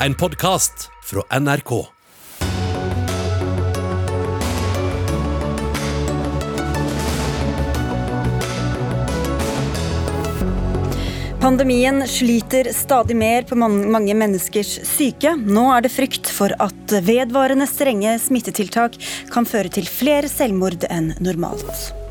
en podkast fra NRK. Pandemien sliter stadig mer på mange menneskers syke. Nå er det frykt for at vedvarende strenge smittetiltak kan føre til flere selvmord enn normalt.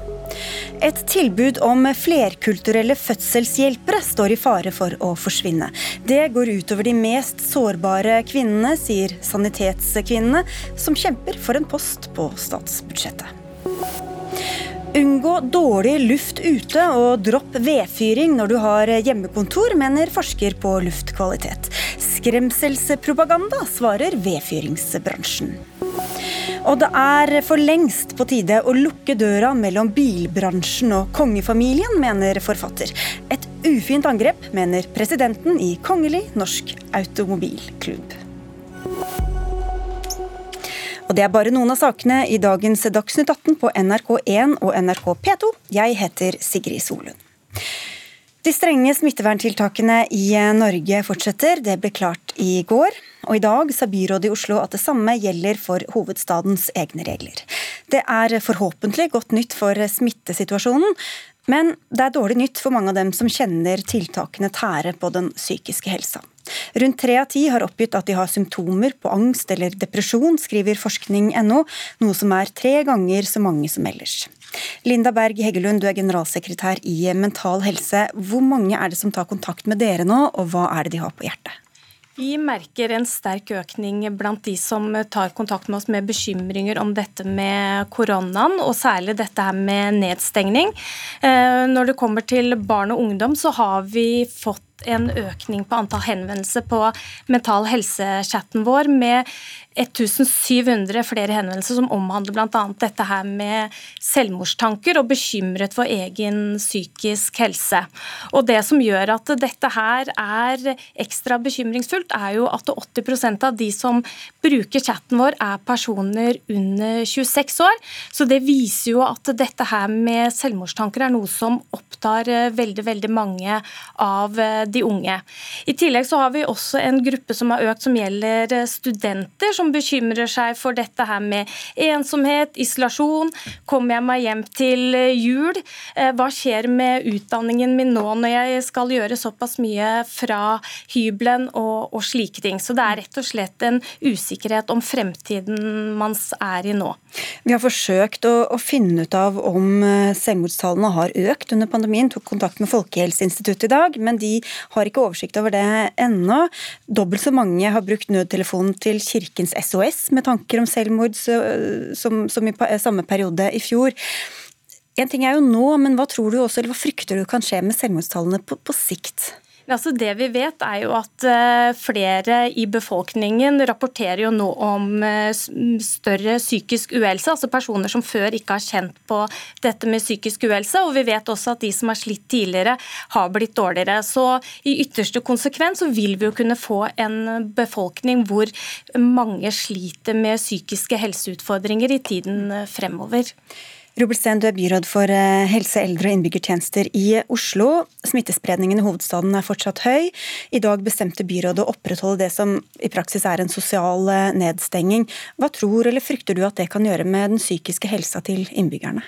Et tilbud om flerkulturelle fødselshjelpere står i fare for å forsvinne. Det går utover de mest sårbare kvinnene, sier Sanitetskvinnene, som kjemper for en post på statsbudsjettet. Unngå dårlig luft ute og dropp vedfyring når du har hjemmekontor, mener forsker på luftkvalitet. Skremselspropaganda, svarer vedfyringsbransjen. Og det er for lengst på tide å lukke døra mellom bilbransjen og kongefamilien, mener forfatter. Et ufint angrep, mener presidenten i Kongelig norsk automobilklubb. Og Det er bare noen av sakene i dagens Dagsnytt 18 på NRK1 og NRK P2. Jeg heter Sigrid Solund. De strenge smitteverntiltakene i Norge fortsetter. Det ble klart i går. Og i dag sa byrådet i Oslo at det samme gjelder for hovedstadens egne regler. Det er forhåpentlig godt nytt for smittesituasjonen, men det er dårlig nytt for mange av dem som kjenner tiltakene tære på den psykiske helsa. Rundt tre av ti har oppgitt at de har symptomer på angst eller depresjon, skriver forskning.no, noe som er tre ganger så mange som ellers. Linda Berg Heggelund, du er generalsekretær i Mental Helse. Hvor mange er det som tar kontakt med dere nå, og hva er det de har på hjertet? Vi merker en sterk økning blant de som tar kontakt med oss med bekymringer om dette med koronaen, og særlig dette her med nedstengning. Eh, når det kommer til barn og ungdom, så har vi fått en økning på antall henvendelser på mental helse-chatten vår med 1700 flere henvendelser som omhandler bl.a. dette her med selvmordstanker og bekymret for egen psykisk helse. Og Det som gjør at dette her er ekstra bekymringsfullt, er jo at 80% av de som bruker chatten vår, er personer under 26 år. Så det viser jo at dette her med selvmordstanker er noe som opptar veldig, veldig mange av de unge. I tillegg så har vi også en gruppe som har økt som gjelder studenter, som bekymrer seg for dette her med ensomhet, isolasjon. Kommer jeg meg hjem til jul? Eh, hva skjer med utdanningen min nå når jeg skal gjøre såpass mye fra hybelen og, og slike ting? Så det er rett og slett en usikkerhet om fremtiden man er i nå. Vi har forsøkt å, å finne ut av om eh, selvmordstallene har økt under pandemien. Tok kontakt med Folkehelseinstituttet i dag, men de har ikke oversikt over det ennå. Dobbelt så mange har brukt nødtelefonen til Kirkens SOS med tanker om selvmord som, som i samme periode i fjor. En ting er jo nå, men hva tror du også, eller hva frykter du kan skje med selvmordstallene på, på sikt? Altså det vi vet er jo at eh, Flere i befolkningen rapporterer jo nå om eh, større psykisk uhelse. altså Personer som før ikke har kjent på dette med psykisk uhelse. og Vi vet også at de som har slitt tidligere, har blitt dårligere. Så I ytterste konsekvens så vil vi jo kunne få en befolkning hvor mange sliter med psykiske helseutfordringer i tiden fremover. Robert Steen, du er byråd for eh, helse, eldre og innbyggertjenester i Oslo. Smittespredningen i hovedstaden er fortsatt høy. I dag bestemte byrådet å opprettholde det som i praksis er en sosial eh, nedstenging. Hva tror eller frykter du at det kan gjøre med den psykiske helsa til innbyggerne?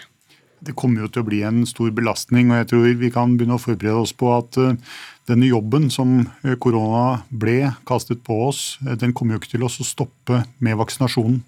Det kommer jo til å bli en stor belastning, og jeg tror vi kan begynne å forberede oss på at eh, denne jobben som korona ble kastet på oss, den kommer jo ikke til å stoppe med vaksinasjonen.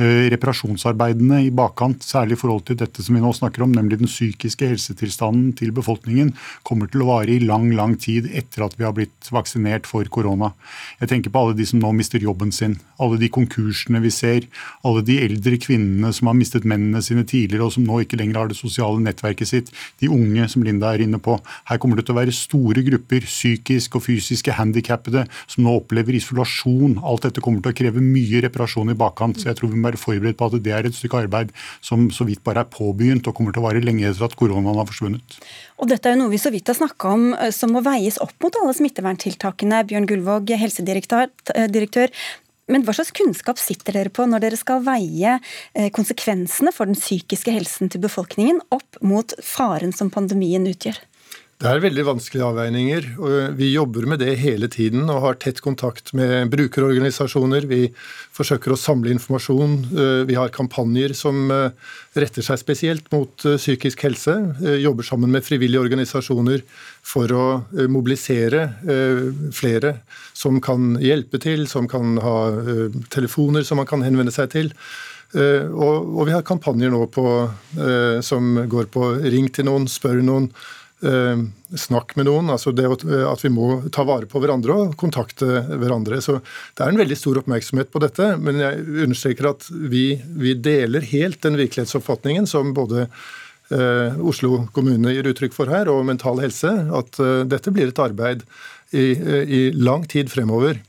Eh, reparasjonsarbeidene i bakkant, særlig i forhold til dette som vi nå snakker om, nemlig den psykiske helsetilstanden til befolkningen, kommer til å vare i lang, lang tid etter at vi har blitt vaksinert for korona. Jeg tenker på alle de som nå mister jobben sin, alle de konkursene vi ser, alle de eldre kvinnene som har mistet mennene sine tidligere og som nå ikke lenger har det sosiale nettverket sitt, de unge som Linda er inne på. Her kommer det til å være store grupper psykisk og fysiske handikappede som nå opplever isolasjon. Alt dette kommer til å kreve mye reparasjon i bakkant. så jeg tror vi må være forberedt på at det er et stykke arbeid som så vidt bare er påbegynt og kommer til å vare lenge etter at koronaen har forsvunnet. Og Dette er jo noe vi så vidt har snakka om eh, som må veies opp mot alle smitteverntiltakene. Bjørn Gullvåg, helsedirektør. Eh, Men hva slags kunnskap sitter dere på når dere skal veie eh, konsekvensene for den psykiske helsen til befolkningen opp mot faren som pandemien utgjør? Det er veldig vanskelige avveininger. og Vi jobber med det hele tiden og har tett kontakt med brukerorganisasjoner. Vi forsøker å samle informasjon. Eh, vi har kampanjer som eh, retter seg spesielt mot eh, psykisk helse. Jobber sammen med frivillige organisasjoner for å mobilisere flere som kan hjelpe til, som kan ha telefoner som man kan henvende seg til. Og, vi har kampanjer nå på, som går på ring til noen, spør noen. Eh, snakk med noen. altså det At vi må ta vare på hverandre og kontakte hverandre. Så Det er en veldig stor oppmerksomhet på dette, men jeg understreker at vi, vi deler helt den virkelighetsoppfatningen som både eh, Oslo kommune gir uttrykk for her, og Mental Helse, at eh, dette blir et arbeid i, i, lang tid fremover.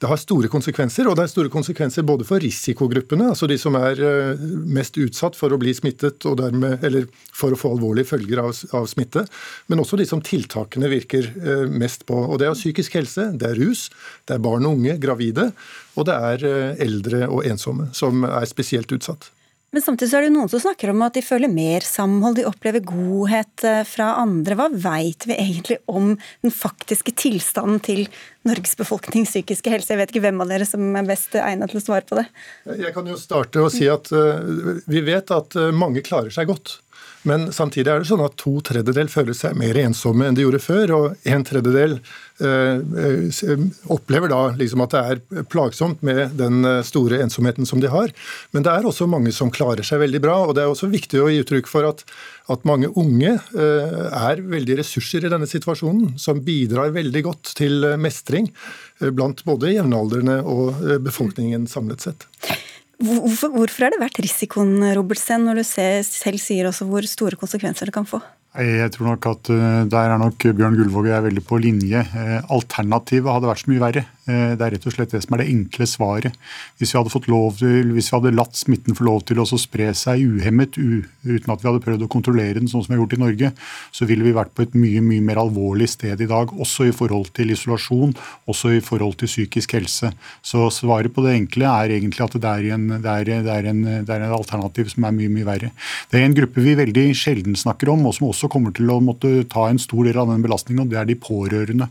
Det har store konsekvenser, og det er store konsekvenser både for risikogruppene, altså de som er eh, mest utsatt for å bli smittet og dermed, eller for å få alvorlige følger av, av smitte, men også de som tiltakene virker eh, mest på. Og Det er psykisk helse, det er rus, det er barn og unge, gravide, og det er eh, eldre og ensomme som er spesielt utsatt. Men samtidig så er det jo noen som snakker om at de føler mer samhold, de opplever godhet eh, fra andre. Hva veit vi egentlig om den faktiske tilstanden til Norges befolknings psykiske helse? Jeg vet ikke hvem av dere som er best egnet til å svare på det. Jeg kan jo starte å si at uh, vi vet at uh, mange klarer seg godt. Men samtidig er det sånn at to tredjedel føler seg mer ensomme enn de gjorde før, og en tredjedel eh, eh, opplever da liksom at det er plagsomt med den eh, store ensomheten som de har. Men det er også mange som klarer seg veldig bra, og det er også viktig å gi uttrykk for at, at mange unge er veldig ressurser i denne situasjonen, som bidrar veldig godt til mestring blant både jevnaldrende og befolkningen samlet sett. Hvorfor, hvorfor har det vært risikoen, Robertsen, når du selv sier hvor store konsekvenser det kan få? Jeg tror nok at eh, Der er nok Bjørn Gullvåg og jeg veldig på linje. Eh, alternativet hadde vært så mye verre. Eh, det er rett og slett det som er det enkle svaret. Hvis vi hadde fått lov til, hvis vi hadde latt smitten få lov til å spre seg uhemmet uten at vi hadde prøvd å kontrollere den sånn som vi har gjort i Norge, så ville vi vært på et mye mye mer alvorlig sted i dag. Også i forhold til isolasjon, også i forhold til psykisk helse. Så svaret på det enkle er egentlig at det er, en, det er, det er, en, det er en alternativ som er mye mye verre. Det er en gruppe vi veldig sjelden snakker om, og som også kommer til å måtte ta en stor del av den belastningen, og det er de pårørende.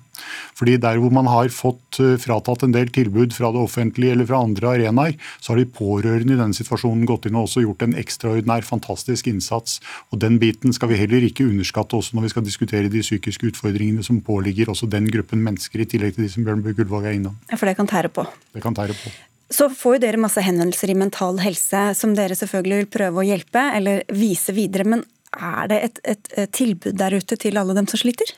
Fordi der hvor man har fått fratatt en del tilbud fra det offentlige eller fra andre arenaer, så har de pårørende i denne situasjonen gått inn og også gjort en ekstraordinær, fantastisk innsats. Og Den biten skal vi heller ikke underskatte også når vi skal diskutere de psykiske utfordringene som påligger også den gruppen mennesker, i tillegg til de som Bjørn Gullvåg er innom. Ja, For det kan tære på? Det kan tære på. Så får jo dere masse henvendelser i Mental Helse som dere selvfølgelig vil prøve å hjelpe eller vise videre. Men er det et, et, et tilbud der ute til alle dem som sliter?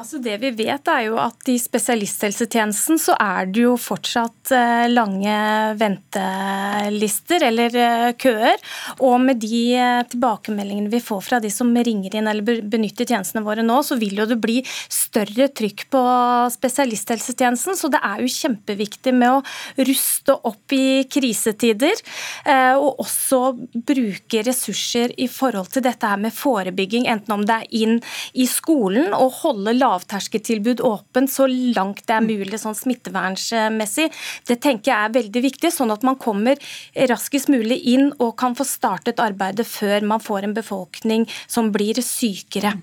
Altså det vi vet er jo at I spesialisthelsetjenesten så er det jo fortsatt eh, lange ventelister eller eh, køer. Og med de eh, tilbakemeldingene vi får fra de som ringer inn eller benytter tjenestene våre nå, så vil jo det bli større trykk på spesialisthelsetjenesten. Så det er jo kjempeviktig med å ruste opp i krisetider. Og også bruke ressurser i forhold til dette her med forebygging, enten om det er inn i skolen og holde lavterskeltilbud åpent så langt det er mulig sånn smittevernsmessig. Det tenker jeg er veldig viktig, sånn at man kommer raskest mulig inn og kan få startet arbeidet før man får en befolkning som blir sykere.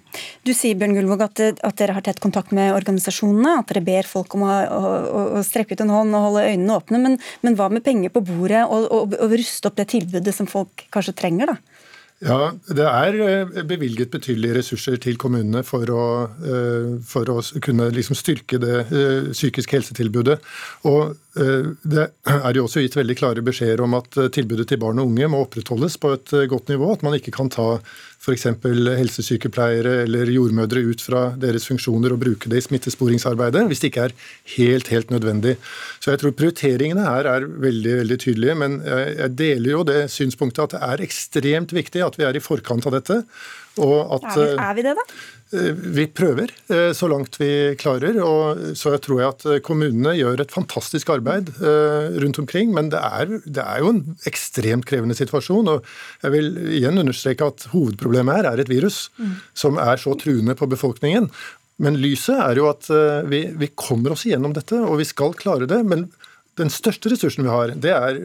Du sier Bjørn Gullvåg, at, at, dere har tett kontakt med organisasjonene, at dere ber folk om å, å, å strekke ut en hånd og holde øynene åpne. Men, men hva med penger på bordet og, og, og ruste opp det tilbudet som folk kanskje trenger? da? Ja, Det er eh, bevilget betydelige ressurser til kommunene for å, eh, for å kunne liksom styrke det eh, psykiske helsetilbudet. Og Det er jo også gitt veldig klare beskjeder om at tilbudet til barn og unge må opprettholdes på et godt nivå. At man ikke kan ta f.eks. helsesykepleiere eller jordmødre ut fra deres funksjoner og bruke det i smittesporingsarbeidet, hvis det ikke er helt, helt nødvendig. Så jeg tror prioriteringene her er veldig, veldig tydelige. Men jeg deler jo det synspunktet at det er ekstremt viktig at vi er i forkant av dette. At, er, vi, er, vi, det, da? Eh, vi prøver eh, så langt vi klarer. og Så jeg tror jeg at kommunene gjør et fantastisk arbeid eh, rundt omkring. Men det er, det er jo en ekstremt krevende situasjon. og Jeg vil igjen understreke at hovedproblemet her er et virus mm. som er så truende på befolkningen. Men lyset er jo at vi, vi kommer oss igjennom dette, og vi skal klare det. Men den største ressursen vi har, det er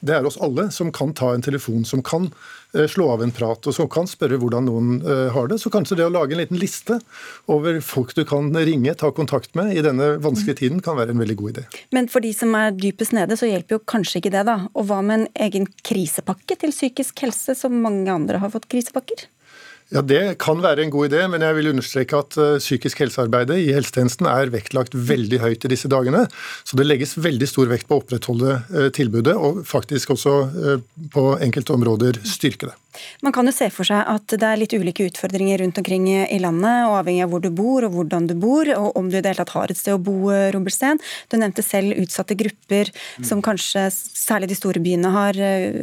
det er oss alle som kan ta en telefon, som kan eh, slå av en prat, og som kan spørre hvordan noen eh, har det. Så kanskje det å lage en liten liste over folk du kan ringe, ta kontakt med i denne vanskelige tiden, kan være en veldig god idé. Men for de som er dypest nede, så hjelper jo kanskje ikke det, da. Og hva med en egen krisepakke til psykisk helse, som mange andre har fått krisepakker? Ja, Det kan være en god idé, men jeg vil understreke at uh, psykisk helsearbeidet i helsetjenesten er vektlagt veldig høyt i disse dagene. Så det legges veldig stor vekt på å opprettholde uh, tilbudet, og faktisk også uh, på enkelte områder styrke det. Man kan jo se for seg at det er litt ulike utfordringer rundt omkring i landet, og avhengig av hvor du bor og hvordan du bor, og om du i det hele tatt har et sted å bo, Robertsten. Du nevnte selv utsatte grupper, som kanskje særlig de store byene har.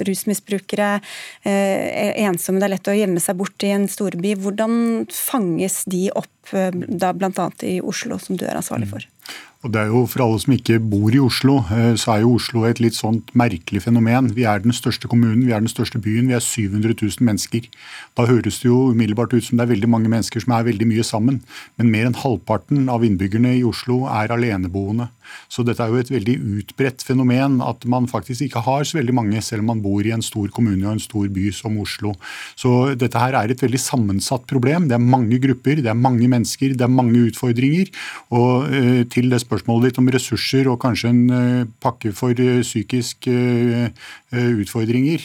Rusmisbrukere, ensomme. Det er lett å gjemme seg bort i en storby. Hvordan fanges de opp eh, da bl.a. i Oslo, som du er ansvarlig for? Og det er jo For alle som ikke bor i Oslo, eh, så er jo Oslo et litt sånt merkelig fenomen. Vi er den største kommunen, vi er den største byen, vi er 700 000 mennesker. Da høres det jo umiddelbart ut som det er veldig mange mennesker som er veldig mye sammen. Men mer enn halvparten av innbyggerne i Oslo er aleneboende. Så dette er jo et veldig utbredt fenomen at man faktisk ikke har så veldig mange, selv om man bor i en stor kommune og en stor by som Oslo. Så dette her er et veldig sammensatt problem. Det er mange grupper, det er mange mennesker, det er mange utfordringer. Og eh, til det spørsmålet ditt om ressurser og kanskje en eh, pakke for eh, psykiske eh, utfordringer.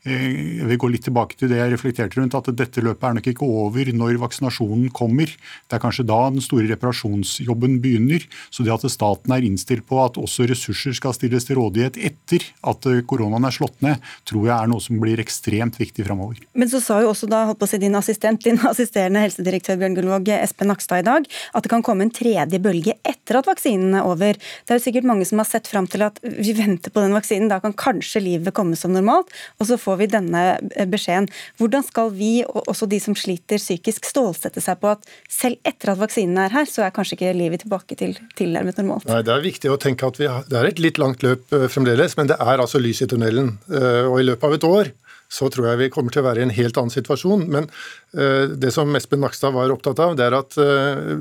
Jeg vil gå litt tilbake til det jeg reflekterte rundt, at dette løpet er nok ikke over når vaksinasjonen kommer. Det er kanskje da den store reparasjonsjobben begynner. Så det at staten er innstilt på at også ressurser skal stilles til rådighet etter at koronaen er slått ned, tror jeg er noe som blir ekstremt viktig framover. Men så sa jo også da, holdt på å si din assistent, din assisterende helsedirektør Bjørn Gullvåg, Espen Nakstad i dag, at det kan komme en tredje bølge etter at vaksinen er over. Det er jo sikkert mange som har sett fram til at vi venter på den vaksinen, da kan kanskje livet komme som normalt. og så får får vi denne eh, beskjeden. Hvordan skal vi, og også de som sliter psykisk, stålsette seg på at selv etter at vaksinen er her, så er kanskje ikke livet tilbake til tilnærmet normalt? Nei, Det er viktig å tenke at har, det er et litt langt løp eh, fremdeles, men det er altså lys i tunnelen. Eh, og i løpet av et år så tror jeg vi kommer til å være i en helt annen situasjon. Men det som Espen Nakstad var opptatt av, det er at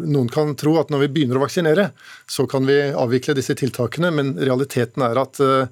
noen kan tro at når vi begynner å vaksinere, så kan vi avvikle disse tiltakene, men realiteten er at Eh,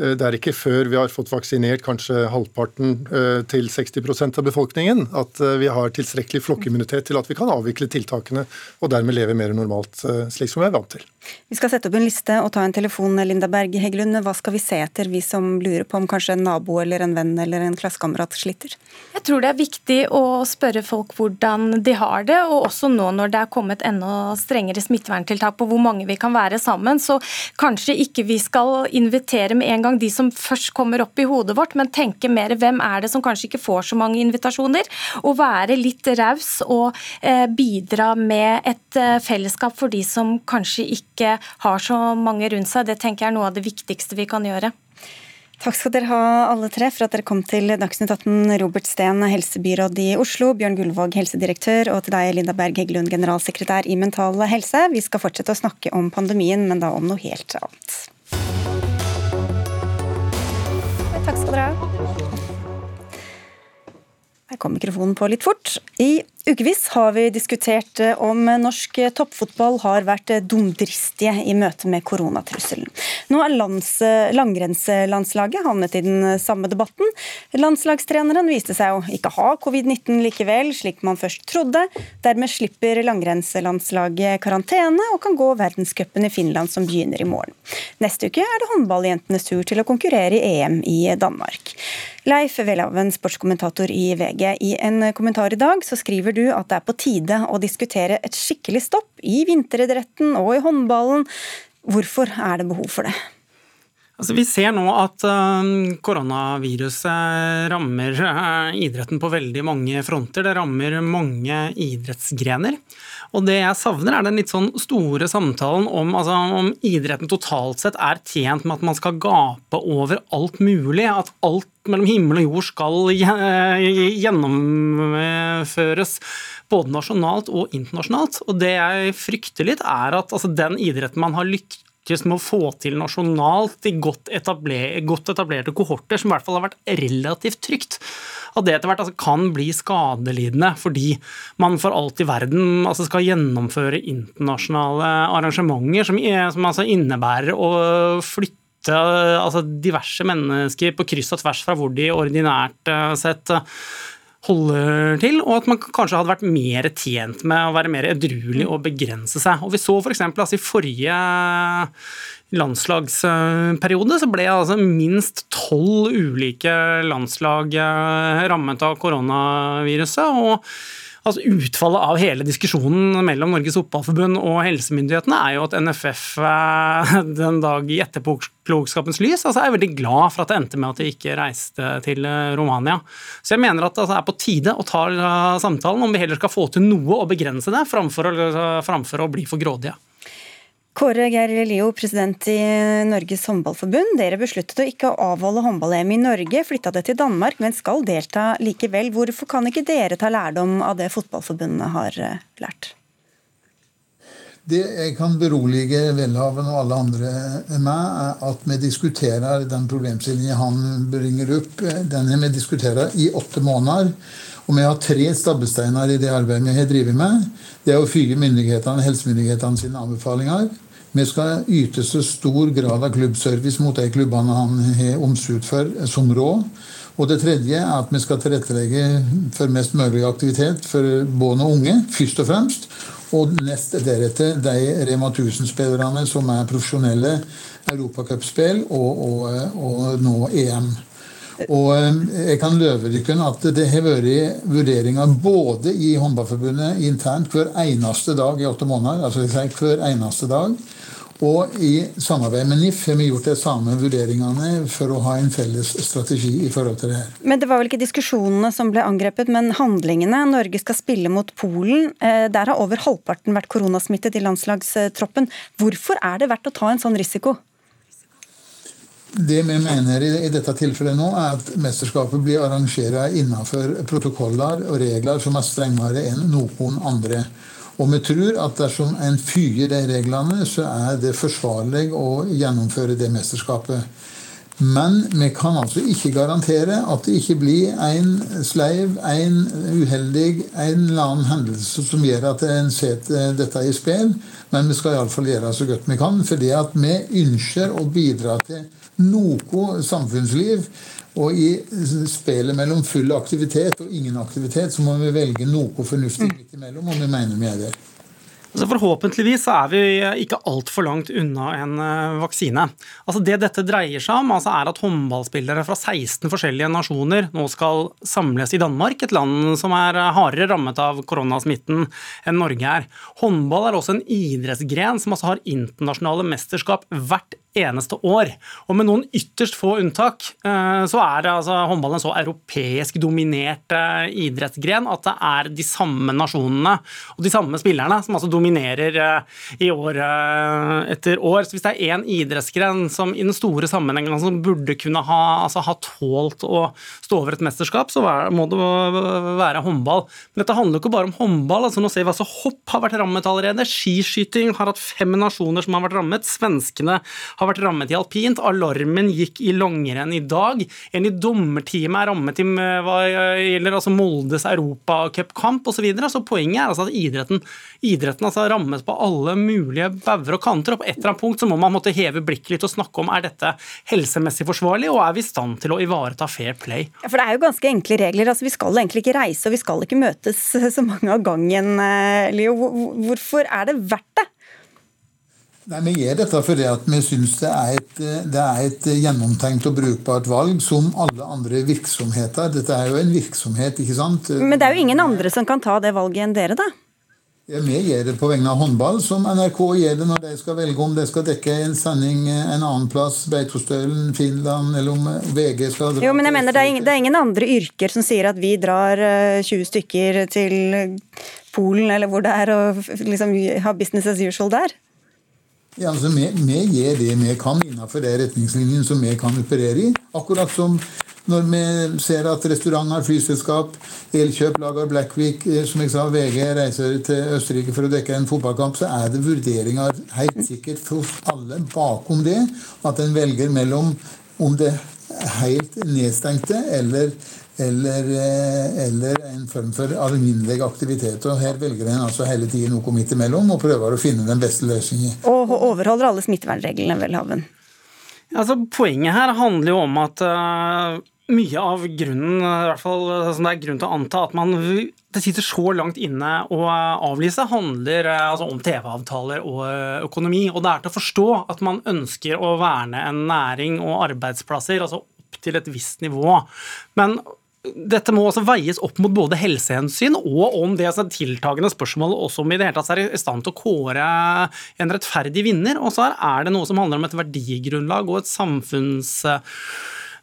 det er ikke før vi har fått vaksinert kanskje halvparten eh, til 60% av befolkningen at eh, vi har tilstrekkelig flokkimmunitet til at vi kan avvikle tiltakene og dermed leve mer normalt, slik som vi er vant til. Vi skal sette opp en liste og ta en telefon, Linda Berge Heggelund. Hva skal vi se etter, vi som lurer på om kanskje en nabo eller en venn eller en klassekamerat sliter? Jeg tror det er viktig å spørre folk hvordan de har det, og også nå når det er kommet enda strengere smitteverntiltak på hvor mange vi kan være sammen. Så kanskje ikke vi skal invitere med en gang de som først kommer opp i hodet vårt, men tenke mer hvem er det som kanskje ikke får så mange invitasjoner, og være litt raus og eh, bidra med et eh, fellesskap for de som kanskje ikke har så mange rundt seg. Det tenker jeg er noe av det viktigste vi kan gjøre. Takk skal dere ha alle tre for at dere kom til Dagsnytt 18. Robert Steen, helsebyråd i Oslo, Bjørn Gullvåg, helsedirektør, og til deg, Linda Berg Heggelund, generalsekretær i Mental Helse. Vi skal fortsette å snakke om pandemien, men da om noe helt annet. Takk skal dere ha. Her kom mikrofonen på litt fort. I ukevis har vi diskutert eh, om norsk toppfotball har vært eh, dumdristige i møte med koronatrusselen. Nå er lands, eh, langrennslandslaget havnet i den samme debatten. Landslagstreneren viste seg å ikke ha covid-19 likevel, slik man først trodde. Dermed slipper langrennslandslaget karantene og kan gå verdenscupen i Finland som begynner i morgen. Neste uke er det håndballjentenes tur til å konkurrere i EM i Danmark. Leif Welhaven, sportskommentator i VG. I en kommentar i dag så skriver du at det er på tide å diskutere et skikkelig stopp i vinteridretten og i håndballen. Hvorfor er det behov for det? Altså, vi ser nå at uh, koronaviruset rammer uh, idretten på veldig mange fronter. Det rammer mange idrettsgrener. Og det jeg savner, er den litt sånn store samtalen om, altså, om idretten totalt sett er tjent med at man skal gape over alt mulig. At alt mellom himmel og jord skal gjennomføres både nasjonalt og internasjonalt. Og det jeg frykter litt, er at altså, den idretten man har lyktes lykkes med å få til nasjonalt i godt, etabler, godt etablerte kohorter, som i hvert fall har vært relativt trygt, at det etter hvert altså, kan bli skadelidende fordi man for alt i verden altså, skal gjennomføre internasjonale arrangementer som, som altså innebærer å flytte altså diverse mennesker på kryss og tvers fra hvor de ordinært sett holder til, og at man kanskje hadde vært mer tjent med å være mer edruelig og begrense seg. Og Vi så f.eks. eksempel altså i forrige landslagsperiode så ble altså minst tolv ulike landslag rammet av koronaviruset. og Altså Utfallet av hele diskusjonen mellom Norges Fotballforbund og helsemyndighetene er jo at NFF eh, den dag i etterpåklokskapens lys altså er veldig glad for at det endte med at de ikke reiste til eh, Romania. Så jeg mener at det altså, er på tide å ta eh, samtalen om vi heller skal få til noe og begrense det, framfor å, framfor å bli for grådige. Kåre Geir Lio, president i Norges håndballforbund. Dere besluttet å ikke avholde håndball-EM i Norge, flytta det til Danmark, men skal delta likevel. Hvorfor kan ikke dere ta lærdom av det fotballforbundet har eh, lært? Det jeg kan berolige Welhaven og alle andre med, er at vi diskuterer den problemstillingen han bringer opp. Den vi diskutert i åtte måneder. Og vi har tre stabbesteiner i det arbeidet vi har drevet med. Det er å følge myndighetene, helsemyndighetene sine anbefalinger. Vi skal yte så stor grad av klubbservice mot de klubbene han har omsut for som råd. Og det tredje er at vi skal tilrettelegge for mest mulig aktivitet for barn og unge, først og fremst. Og nest deretter de Rema 1000-spillerne som er profesjonelle europacupspill og, og, og nå EM. Og eh, jeg kan løve dere at det har vært vurderinger både i Håndballforbundet internt hver eneste dag i åtte måneder. altså jeg sier hver eneste dag, Og i samarbeid med NIF har vi gjort de samme vurderingene for å ha en felles strategi i forhold til det her. Men det var vel ikke diskusjonene som ble angrepet, men handlingene. Norge skal spille mot Polen. Eh, der har over halvparten vært koronasmittet i landslagstroppen. Hvorfor er det verdt å ta en sånn risiko? Det vi mener i, dette tilfellet nå, er at mesterskapet blir arrangert innenfor protokoller og regler som er strengere enn noen andre. Og vi tror at dersom en fyrer de reglene, så er det forsvarlig å gjennomføre det mesterskapet. Men vi kan altså ikke garantere at det ikke blir en sleiv, en uheldig, en eller annen hendelse som gjør at en setter dette i spill. Men vi skal iallfall gjøre så godt vi kan, fordi at vi ønsker å bidra til noe samfunnsliv. Og i spelet mellom full aktivitet og ingen aktivitet, så må vi velge noe fornuftig midt imellom, og vi mener vi er der. Altså forhåpentligvis er vi ikke altfor langt unna en eh, vaksine. Altså det dette dreier seg om, altså er at håndballspillere fra 16 forskjellige nasjoner nå skal samles i Danmark, et land som er hardere rammet av koronasmitten enn Norge er. Håndball er også en idrettsgren som altså har internasjonale mesterskap hvert eneste år. Og med noen ytterst få unntak eh, så er altså håndball en så europeisk dominert eh, idrettsgren at det er de samme nasjonene og de samme spillerne som altså dominerer eh, i år etter år. Så hvis det er én idrettsgren som i den store sammenhengen som altså burde kunne ha, altså, ha tålt å stå over et mesterskap, så må det være håndball. Men dette handler ikke bare om håndball. altså Nå ser vi altså hopp har vært rammet allerede. Skiskyting har hatt fem nasjoner som har vært rammet. Svenskene har vært rammet i alpint. Alarmen gikk i langrenn i dag. En i dommerteamet er rammet i hva gjelder altså Moldes europacupkamp osv. Så, videre. så poenget er altså at idretten, idretten altså rammes på alle mulige bauger og kanter. og På et eller annet punkt så må man måtte heve blikket litt og snakke om er dette helsemessig forsvarlig, og er vi i stand til å ivareta fair play. Ja, for Det er jo ganske enkle regler. altså Vi skal egentlig ikke reise og vi skal ikke møtes så mange av gangen. Eh, Leo. Hvorfor er det verdt det? Nei, Vi gjør dette fordi at vi syns det, det, er et gjennomtenkt og brukbart valg, som alle andre virksomheter. Dette er jo en virksomhet, ikke sant? Men det er jo ingen andre som kan ta det valget enn dere, da? Ja, vi gjør det på vegne av håndball, som NRK gjør det når de skal velge om de skal dekke en sending en annen plass, Beitostølen, Finland, eller om VG skal dra Jo, men jeg mener det er, ingen, det er ingen andre yrker som sier at vi drar 20 eh, stykker til Polen, eller hvor det er, og liksom har business as usual der? Ja, altså vi, gjør det vi kan innenfor de retningslinjene som vi kan operere i. Akkurat som når vi ser at restauranter, flyselskap, Elkjøp, Lager Blackvik, eh, som jeg sa, VG reiser til Østerrike for å dekke en fotballkamp, så er det vurderinger helt sikkert for alle bakom det. At en velger mellom om det helt nedstengte eller eller, eh, eller, en form for alminnelig aktivitet. og Her velger en altså hele tiden noe midt imellom og prøver å finne den beste løsningen. Og overholder alle smittevernreglene, Welhaven? Altså, poenget her handler jo om at uh, mye av grunnen, i hvert fall som det er grunn til å anta at man det sitter så langt inne å avlyse, handler altså, om TV-avtaler og økonomi. Og det er til å forstå at man ønsker å verne en næring og arbeidsplasser altså opp til et visst nivå. Men dette må også veies opp mot både helsehensyn og om det altså, tiltagende spørsmålet også om i det hele tatt er i stand til å kåre en rettferdig vinner. Og så er det noe som handler om et verdigrunnlag og et samfunns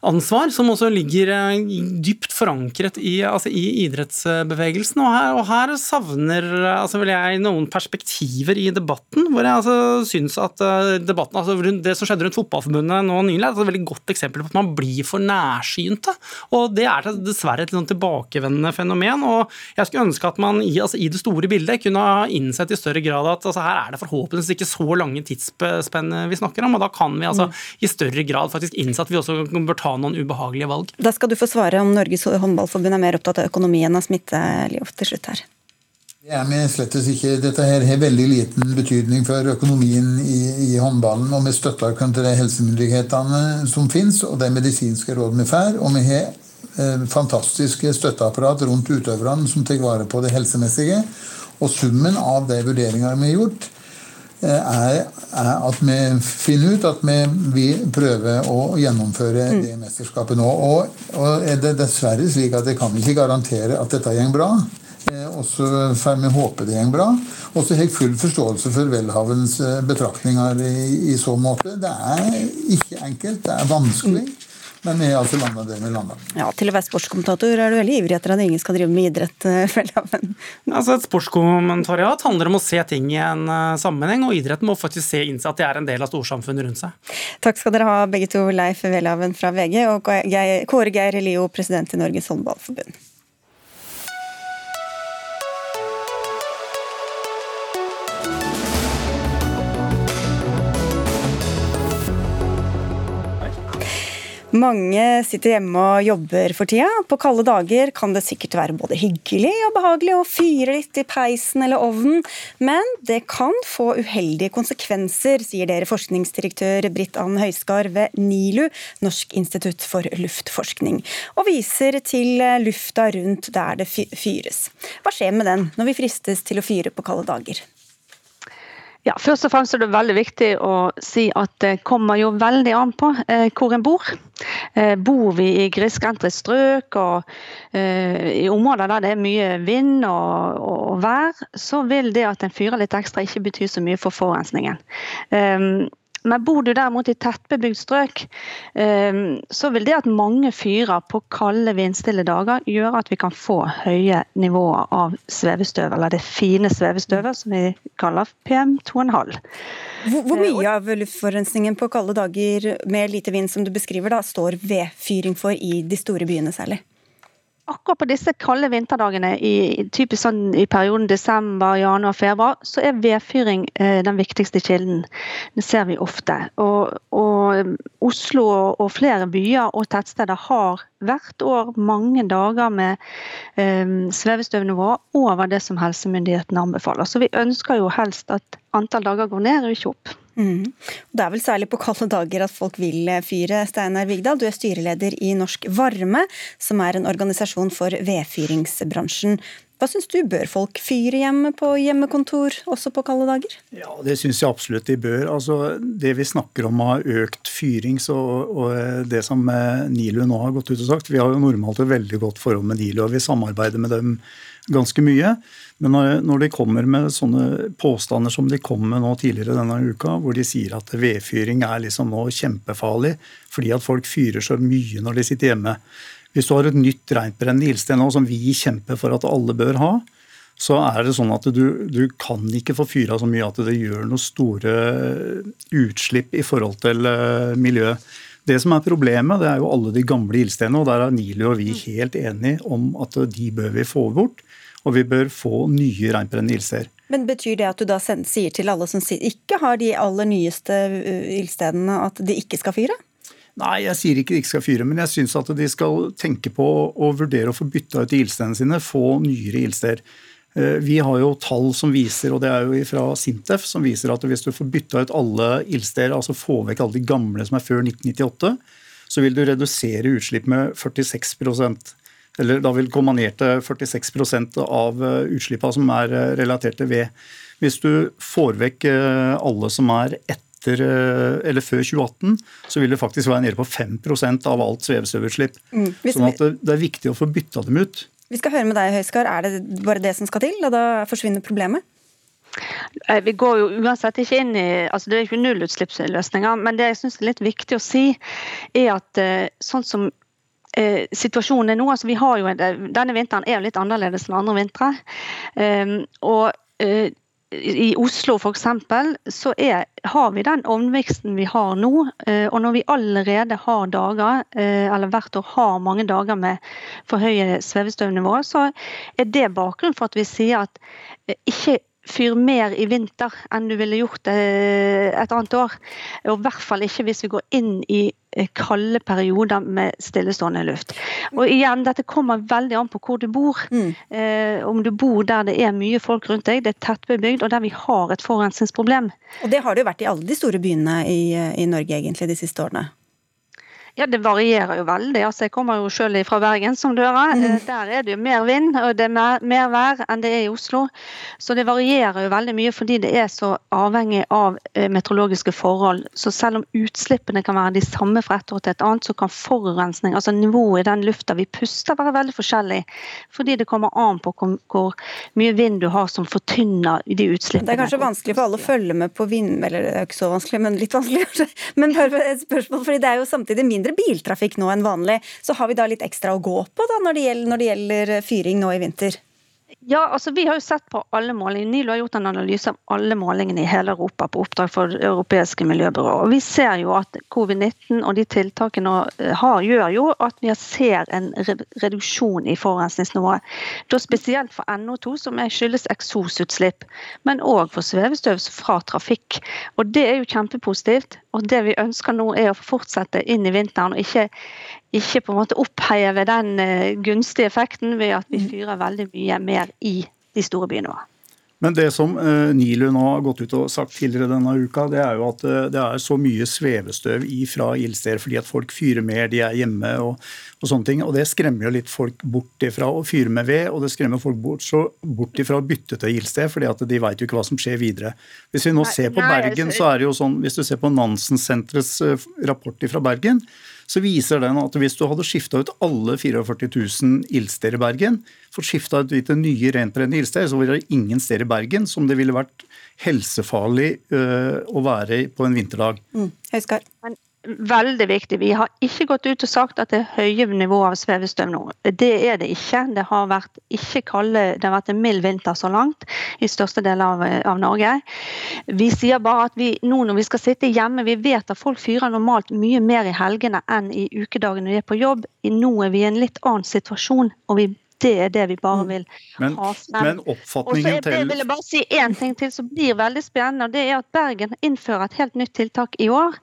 ansvar, som også ligger eh, dypt forankret i, altså i idrettsbevegelsen. Og her, og her savner altså jeg noen perspektiver i debatten, hvor jeg altså synes at eh, debatten, altså det som skjedde rundt Fotballforbundet nå nylig, er et veldig godt eksempel på at man blir for nærsynte. Og det er dessverre et sånn tilbakevendende fenomen. og Jeg skulle ønske at man i, altså i det store bildet kunne ha innsett i større grad at altså her er det forhåpentligvis ikke så lange tidsspenn vi snakker om, og da kan vi altså mm. i større grad faktisk innse at vi også bør ta ta noen ubehagelige valg. Da skal du få svare om Norges håndballforbund er mer opptatt av økonomien av smitte til slutt her. Det er med slett ikke. Dette her har veldig liten betydning for økonomien i, i håndballen. Og vi støtter oss til de helsemyndighetene som finnes, og de medisinske rådene vi får. Og vi har eh, fantastiske støtteapparat rundt utøverne som tar vare på det helsemessige. Og summen av de vurderingene vi har gjort, er, er, at vi finner ut at vi, vil prøver å gjennomføre mm. det mesterskapet nå. Og, og, er det dessverre slik at jeg kan ikke garantere at dette går bra. Eh, og så får vi håpe det går bra. Og så har jeg full forståelse for Welhavens eh, betraktninger i, i, så måte. Det er ikke enkelt, det er vanskelig. Mm. Men vi altså landa der vi landa. Ja, til å være sportskommentator er du veldig ivrig etter at ingen skal drive med idrett. Eh, altså, et sportskommentariat handler om å se ting i en uh, sammenheng, og idretten må faktisk se innse at det er en del av storsamfunnet rundt seg. Takk skal dere ha begge to, Leif Welhaven fra VG og Kåre Geir Lio, president i Norges håndballforbund. Mange sitter hjemme og jobber for tida. På kalde dager kan det sikkert være både hyggelig og behagelig å fyre litt i peisen eller ovnen, men det kan få uheldige konsekvenser, sier dere forskningsdirektør Britt Ann Høiskar ved NILU, Norsk institutt for luftforskning, og viser til lufta rundt der det fyres. Hva skjer med den når vi fristes til å fyre på kalde dager? Ja, Først og fremst er det veldig viktig å si at det kommer jo veldig an på eh, hvor en bor. Eh, bor vi i grisgrendte strøk og eh, i områder der det er mye vind og, og, vær, så vil det at en fyrer litt ekstra ikke bety så mye for forurensningen. Eh, men bor du derimot i tettbebygd strøk, ehm, så vil det at mange fyrer på kalde, vindstille dager, gjøre at vi kan få høye nivåer av svevestøv, eller det fine svevestøvet som vi kaller PM2,5. Hvor, hvor mye eh, av luftforurensningen på kalde dager med lite vind som du beskriver, da, står vedfyring for i de store byene særlig? Akkurat på disse kalde vinterdagene i, typisk sånn i perioden desember, januar, februar, så er vedfyring eh, den viktigste kilden. Det ser vi ofte. Og, og Oslo og, og, flere byer og tettsteder har hvert år mange dager med eh, svevestøvnivå over det som helsemyndighetene anbefaler. Så vi ønsker jo helst at antall dager går ned og ikke opp. Mm. Det er vel særlig på kalde dager at folk vil fyre. Steinar Vigdal, du er styreleder i Norsk Varme, som er en organisasjon for vedfyringsbransjen. Hva syns du, bør folk fyre hjemme på hjemmekontor også på kalde dager? Ja, Det syns jeg absolutt de bør. Altså, det vi snakker om av økt fyring, så, og det som eh, NILU nå har gått ut og sagt Vi har jo normalt et veldig godt forhold med NILU, og vi samarbeider med dem ganske mye. Men når de kommer med sånne påstander som de kom med nå tidligere denne uka, hvor de sier at vedfyring er liksom nå kjempefarlig fordi at folk fyrer så mye når de sitter hjemme. Hvis du har et nytt rentbrennende ildsted nå som vi kjemper for at alle bør ha, så er det sånn at du, du kan ikke få fyra så mye at det gjør noe store utslipp i forhold til eh, miljøet. Det som er problemet, det er jo alle de gamle ildstedene, og der er Nili og vi helt enige om at de bør vi få bort og vi bør få nye reinbrennende ildsteder. Men Betyr det at du da sier til alle som ikke har de aller nyeste uh, ildstedene, at de ikke skal fyre? Nei, jeg sier ikke de ikke skal fyre, men jeg syns at de skal tenke på å vurdere å få bytta ut ildstedene sine, få nyere ildsteder. Eh, vi har jo tall som viser, og det er jo fra Sintef, som viser at hvis du får bytta ut alle ildsteder, altså få vekk alle de gamle som er før 1998, så vil du redusere utslipp med 46% eller da vil komme ned til 46 av eh, utslippene som er eh, relatert til ved. Hvis du får vekk alle som er etter eller før 2018, så vil det faktisk være nede på 5% av alt svevestøvutslipp. Mm, sånn at det er viktig å få bytta dem ut. Vi skal høre med deg, Høiskar. Er det bare det som skal til, og da forsvinner problemet? Vi går jo uansett ikke inn i altså Det er ikke nullutslippsløsninger, men det jeg syns er litt viktig å si, er at eh, sånn som eh, situasjonen er nå altså vi har jo, Denne vinteren er jo litt annerledes enn andre vintre. Um, og eh, i Oslo f.eks. så er, har vi den ovnveksten vi har nå. Eh, og når vi allerede har dager, eh, eller hvert år har mange dager med for høye svevestøvnivåer, så er det bakgrunnen for at vi sier at eh, ikke fyr mer i vinter enn du ville gjort et annet år. Og i hvert fall ikke hvis vi går inn i eh, kalde perioder med stillestående luft. Og igjen, Dette kommer veldig an på hvor du bor. Mm. Eh, om du bor der det er mye folk rundt deg, det er tettbebygd og der vi har et forurensningsproblem. Og Det har det jo vært i alle de store byene i, i Norge egentlig de siste årene? Ja, Det varierer jo veldig. Altså, jeg kommer jo selv fra Bergen, som du hører. Mm. Der er det jo mer vind og det er mer, mer, vær enn det er i Oslo. Så det varierer jo veldig mye fordi det er så avhengig av eh, meteorologiske forhold. Så selv om utslippene kan være de samme fra et år til et annet, så kan forurensning, altså nivået i den lufta vi puster, være veldig forskjellig. Fordi det kommer an på hvor mye vind du har som fortynner de utslippene. Det er kanskje vanskelig for alle å følge med på vind... Eller det er ikke så vanskelig, men litt vanskelig kanskje. Men bare et spørsmål, fordi det er jo samtidig mindre mindre biltrafikk nå enn vanlig. Så har vi da litt ekstra å gå på da når det gjelder, når det gjelder fyring nå i vinter? Ja, altså Vi har jo sett på alle målinger. NILO har gjort en analyse av alle målingene i hele Europa på oppdrag for det europeiske miljøbyrået. Og Vi ser jo at covid-19 og de tiltakene eh, har, gjør jo at vi ser en reduksjon i forurensningsnivået. Da Spesielt for NO2, som skyldes eksosutslipp, men òg for svevestøv fra trafikk. Og Det er jo kjempepositivt. Og Det vi ønsker nå er å fortsette inn i vinteren, og ikke ikke på en måte oppheve den eh, gunstige effekten ved at vi mm. fyrer veldig mye mer i de store byene våre. Men det som uh, NILU nå har gått ut og sagt tidligere denne uka, det er jo at uh, det er så mye svevestøv ifra ildsteder fordi at folk fyrer mer, de er hjemme og, og, sånne ting. Og det skremmer jo litt folk bort ifra å fyre med ved, og det skremmer folk bort, så, bort ifra å bytte til ildsted, fordi at de vet jo ikke hva som skjer videre. Hvis vi nå ser på Bergen, så er det jo sånn, hvis du ser på Nansen-senterets rapport fra Bergen, så viser den at hvis du hadde skifta ut alle 44 000 ildsteder i Bergen, fått skifta ut til nye rentbrennende ildsteder, så ville det ingen steder i Bergen som det ville vært helsefarlig øh, å være på en vinterdag. Mm. Høyskar veldig viktig. Vi har ikke gått ut og sagt at det er høye nivåer av svevestøv nå. Det er det ikke. Det har vært, ikke kalde, det har vært en mild vinter så langt i største deler av, av, Norge. Vi sier bare at vi nå når vi skal sitte hjemme, vi vet at folk fyrer normalt mye mer i helgene enn i ukedagene de er på jobb. Nå er vi i en litt annen situasjon. og vi det er det vi bare mm. vil men, ha frem. Men oppfatningen til... Jeg vil bare si én ting til som blir veldig spennende. og det er at Bergen innfører et helt nytt tiltak i år.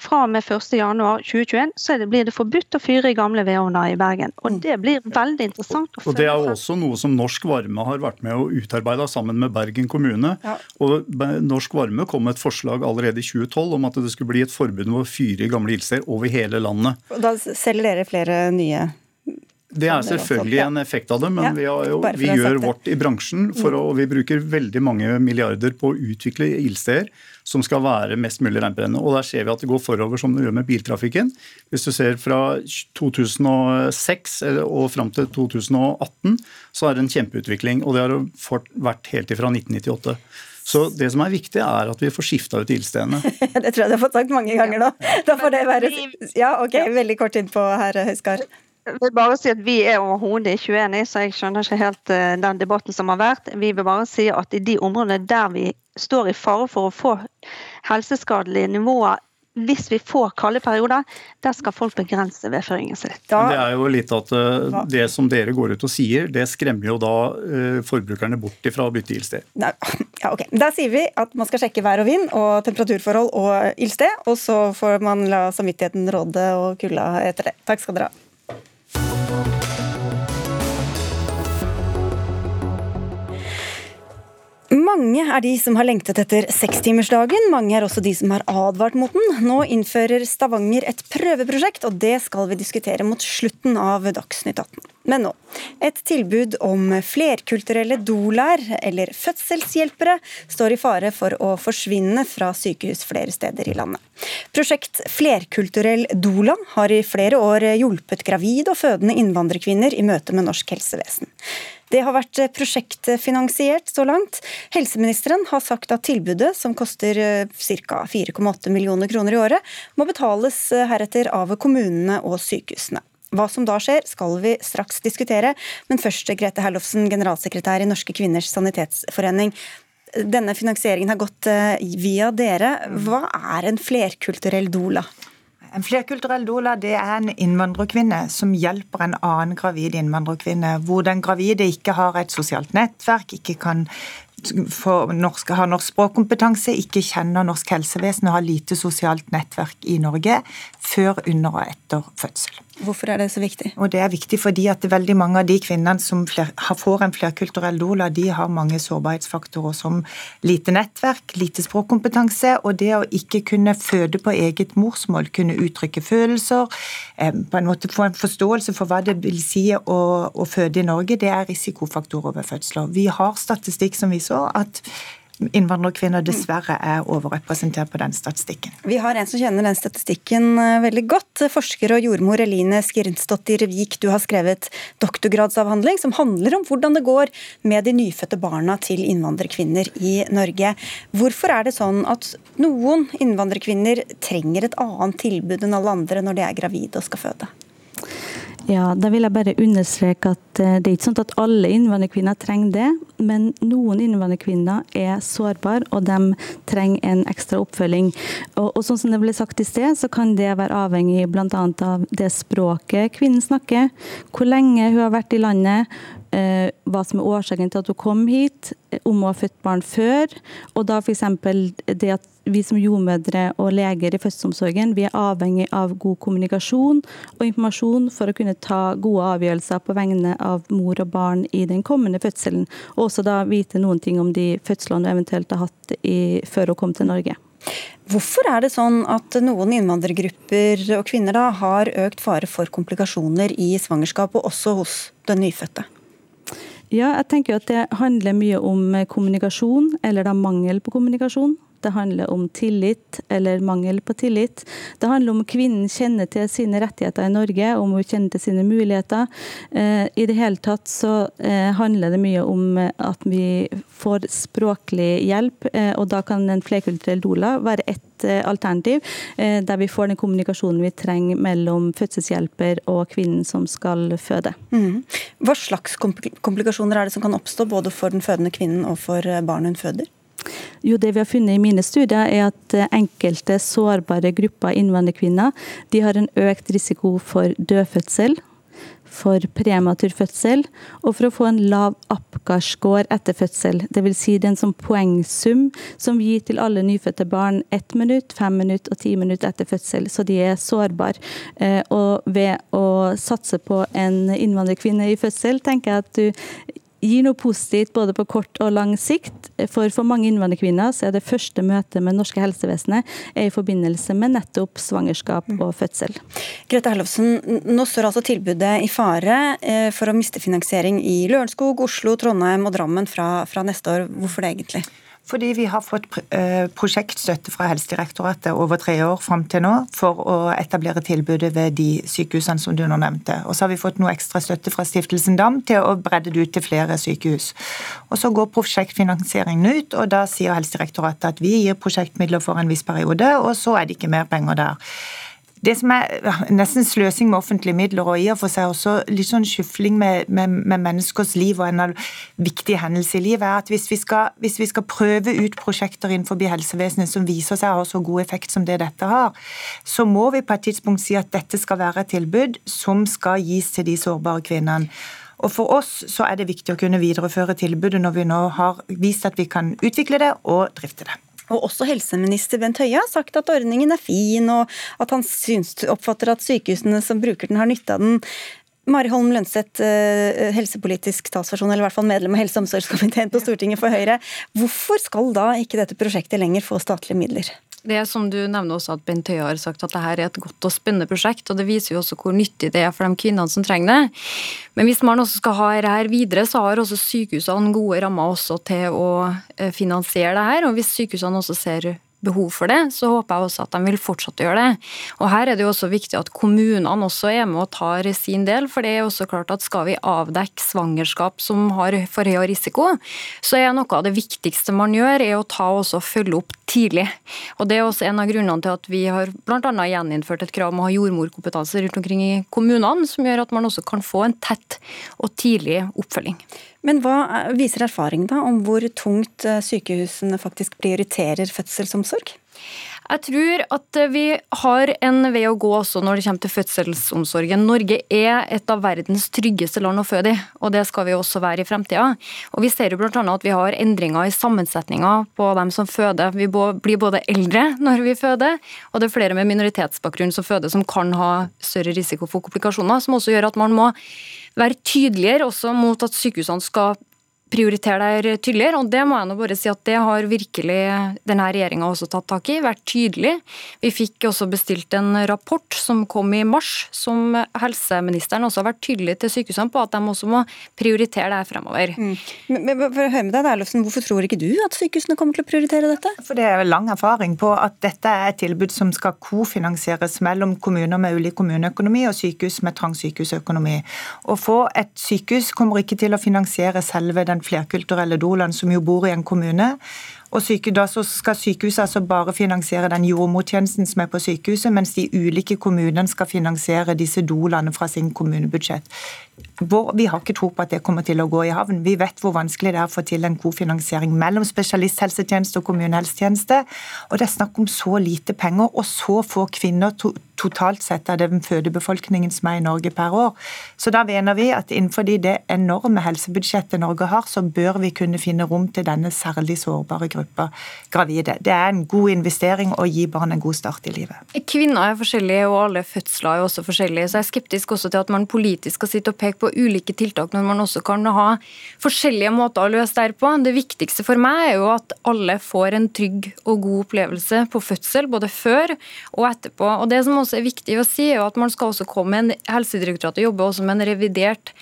Fra og med 1.1.2021 så det, blir det forbudt å fyre i gamle vedovner i Bergen. og mm. Det blir veldig interessant. Og, og Det er også noe som Norsk Varme har vært med å utarbeide sammen med Bergen kommune. Ja. og Norsk Varme kom med et forslag allerede i 2012 om at det skulle bli et forbud mot å fyre i gamle ildsteder over hele landet. Da selger dere flere nye det er selvfølgelig en effekt av det, men vi, jo, vi gjør vårt i bransjen. For å, vi bruker veldig mange milliarder på å utvikle ildsteder som skal være mest mulig regnbrennende. Og der ser vi at det går forover som det gjør med biltrafikken. Hvis du ser fra 2006 og fram til 2018, så er det en kjempeutvikling. Og det har vært helt ifra 1998. Så det som er viktig, er at vi får skifta ut ildstedene. det tror jeg du har fått sagt mange ganger nå. Da får det være Ja, ok, veldig kort innpå her, Høiskar. Jeg vil bare si at Vi er overhodet ikke uenige, så jeg skjønner ikke helt uh, den debatten som har vært. Vi vil bare si at i de områdene der vi står i fare for å få helseskadelige nivåer hvis vi får kalde perioder, der skal folk begrense vedføringen sin. Da, det er jo litt at uh, det som dere går ut og sier, det skremmer jo da uh, forbrukerne bort fra å bytte ildsted. Ja, ok. Da sier vi at man skal sjekke vær og vind og temperaturforhold og ildsted, og så får man la samvittigheten råde og kulda etter det. Takk skal dere ha. Mange er de som har lengtet etter sekstimersdagen, mange er også de som har advart mot den. Nå innfører Stavanger et prøveprosjekt, og det skal vi diskutere mot slutten av Dagsnytt 18. Men nå, et tilbud om flerkulturelle dolær, eller fødselshjelpere, står i fare for å forsvinne fra sykehus flere steder i landet. Prosjekt Flerkulturell dola har i flere år hjulpet gravide og fødende innvandrerkvinner i møte med norsk helsevesen. Det har vært prosjektfinansiert så langt. Helseministeren har sagt at tilbudet, som koster ca. 4,8 millioner kroner i året, må betales heretter av kommunene og sykehusene. Hva som da skjer, skal vi straks diskutere, men først Grete Herlofsen, generalsekretær i Norske kvinners sanitetsforening. Denne finansieringen har gått eh, via dere. Hva er en flerkulturell doula? En flerkulturell doula det er en innvandrerkvinne som hjelper en annen gravid innvandrerkvinne, hvor den gravide ikke har et sosialt nettverk, ikke kan norsk, har norsk språkkompetanse, ikke kjenner norsk helsevesen og har lite sosialt nettverk i Norge før, under og etter fødsel. Hvorfor er det så viktig? Og Det er viktig fordi at veldig mange av de kvinnene som får en flerkulturell doula, de har mange sårbarhetsfaktorer som lite nettverk, lite språkkompetanse, og det å ikke kunne føde på eget morsmål, kunne uttrykke følelser, eh, på en måte få en forståelse for hva det vil si å, å føde i Norge, det er risikofaktorer ved fødsler. Vi har statistikk som viser at innvandrerkvinner dessverre er overrepresentert på den statistikken. Vi har en som kjenner den statistikken eh, veldig godt. Forsker og jordmor Eline Skirnsdottir Vik, du har skrevet doktorgradsavhandling som handler om hvordan det går med de nyfødte barna til innvandrerkvinner i Norge. Hvorfor er det sånn at noen innvandrerkvinner trenger et annet tilbud enn alle andre når de er gravide og skal føde? Ja, Da vil jeg bare understreke at eh, det er ikke sånn at alle innvandrerkvinner trenger det. Men noen innvandrerkvinner er sårbare, og de trenger en ekstra oppfølging. Og, og sånn som det ble sagt i sted, så kan det være avhengig bl.a. av det språket kvinnen snakker, hvor lenge hun har vært i landet, hva som er årsaken til at hun kom hit, eh, om hun har født barn før. Og da f.eks. det at vi som jordmødre og leger i fødselsomsorgen vi er avhengig av god kommunikasjon og informasjon for å kunne ta gode avgjørelser på vegne av mor og barn i den kommende fødselen. Og også da vite noen ting om de fødslene hun eventuelt har hatt i, før hun kom til Norge. Hvorfor er det sånn at noen innvandrergrupper og kvinner da har økt fare for komplikasjoner i svangerskap, og også hos den nyfødte? Ja, jeg tenker at det handler mye om kommunikasjon, eller da mangel på kommunikasjon. Det handler om tillit eller mangel på tillit. Det handler om kvinnen kjenner til sine rettigheter i Norge, om hun kjenner til sine muligheter. Eh, I det hele tatt så eh, handler det mye om at vi får språklig hjelp, eh, og da kan en flerkulturell doula være ett alternativ, der vi får den kommunikasjonen vi trenger mellom fødselshjelper og kvinnen som skal føde. Mm. Hva slags komplikasjoner er det som kan oppstå både for den fødende kvinnen og for barnet hun føder? Jo, Det vi har funnet i mine studier, er at eh, enkelte sårbare grupper innvandrerkvinner de har en økt risiko for dødfødsel, for prematur fødsel, og for å få en lav Apgar-score etter fødsel. Dvs. Si det er en sånn poengsum som gir til alle nyfødte barn ett minutt, fem minutt og ti minutt etter fødsel, så de er sårbare. Eh, og ved å satse på en innvandrerkvinne i fødsel, tenker jeg at du gir noe positivt både på kort og lang sikt. For for mange innvandrerkvinner så er det første møtet med norske helsevesenet er i forbindelse med nettopp svangerskap og fødsel. Grete Herlovsen, nå står altså tilbudet i fare eh, for å miste finansiering i Lørenskog, Oslo, Trondheim og Drammen fra, fra neste år. Hvorfor det egentlig? Fordi vi har fått eh, prosjektstøtte fra Helsedirektoratet over tre år fram til nå for å etablere tilbudet ved de sykehusene som du nå nevnte. Og så har vi fått noe ekstra støtte fra Stiftelsen Dam til å bredde det ut til flere sykehus. Og så går prosjektfinansieringen ut, og da sier Helsedirektoratet at vi gir prosjektmidler for en viss periode, og så er det ikke mer penger der. Det som er nesten sløsing med offentlige midler, og i og for seg også litt sånn skyfling med, med, med, menneskers liv og en viktig hendelse i livet, er at hvis vi, skal, hvis vi skal prøve ut prosjekter innenfor helsevesenet som viser seg å ha så god effekt som det dette har, så må vi på et tidspunkt si at dette skal være et tilbud som skal gis til de sårbare kvinnene. Og For oss så er det viktig å kunne videreføre tilbudet når vi nå har vist at vi kan utvikle det og drifte det. Og også helseminister Bent Høie har sagt at ordningen er fin, og at han syns, oppfatter at sykehusene som bruker den, har nytte av den. Mari Holm Lønseth, eh, helsepolitisk talsperson, eller i hvert fall medlem av helse- og omsorgskomiteen på Stortinget for Høyre. Hvorfor skal da ikke dette prosjektet lenger få statlige midler? Det er som du nevner også at Bent Høie har sagt, at dette er et godt og spennende prosjekt. og Det viser jo også hvor nyttig det er for de kvinnene som trenger det. Men hvis man også skal ha dette videre, så har også sykehusene gode rammer også til å eh, finansiere det her. Og hvis sykehusene også ser behov for det, så håper jeg også at de vil fortsette å gjøre det. Og Her er det jo også viktig at kommunene også er med og tar sin del. For det er også klart at skal vi avdekke svangerskap som har for høy risiko, så er noe av det viktigste man gjør, er å ta og følge opp tidlig. Og Det er også en av grunnene til at vi har bl.a. gjeninnført et krav om å ha jordmorkompetanse rundt omkring i kommunene, som gjør at man også kan få en tett og tidlig oppfølging. Men hva viser erfaring da om hvor tungt eh, sykehusene faktisk prioriterer fødselsomsorg? Jeg tror at vi har en vei å gå også når det kommer til fødselsomsorgen. Norge er et av verdens tryggeste land å føde i, og det skal vi også være i fremtida. Og vi ser jo bl.a. at vi har endringer i sammensetninga på dem som føder. Vi blir både eldre når vi føder, og det er flere med minoritetsbakgrunn som føder som kan ha større risiko for komplikasjoner, som også gjør at man må være tydeligere også mot at sykehusene skal prioritere det tydeligere. Og det må jeg nå bare si at det har virkelig denne regjeringa også tatt tak i, vært tydelig. Vi fikk også bestilt en rapport som kom i mars, som helseministeren også har vært tydelig til sykehusene på at de også må prioritere det fremover. Mm. Men, men, for å høre med deg, Erlofsen, Hvorfor tror ikke du at sykehusene kommer til å prioritere dette? For Det er lang erfaring på at dette er et tilbud som skal kofinansieres mellom kommuner med ulik kommuneøkonomi og sykehus med trang sykehusøkonomi. Å få et sykehus kommer ikke til å finansiere selve den flerkulturelle Doland, som jo bor i en kommune. Og Da skal sykehuset altså bare finansiere den jordmortjenesten som er på sykehuset, mens de ulike kommunene skal finansiere disse dolene fra sin kommunebudsjett. Vi har ikke tro på at det kommer til å gå i havn. Vi vet hvor vanskelig det er å få til en kofinansiering mellom spesialisthelsetjeneste og kommunehelsetjeneste. Og det er snakk om så lite penger og så få kvinner to totalt sett av den fødebefolkningen som er i Norge per år. Så da mener vi at innenfor det enorme helsebudsjettet Norge har, så bør vi kunne finne rom til denne særlig sårbare gruppa gravide. Det er en god investering å gi barn en god start i livet. Kvinner er forskjellige, og alle fødsler er også forskjellige. Så jeg er skeptisk også til at man politisk skal sitte og peke på ulike tiltak når man også kan ha forskjellige måter å løse det på. Det viktigste for meg er jo at alle får en trygg og god opplevelse på fødsel, både før og etterpå. Og det som også er viktig å si, er at man skal også komme med en Helsedirektoratet jobber også med en revidert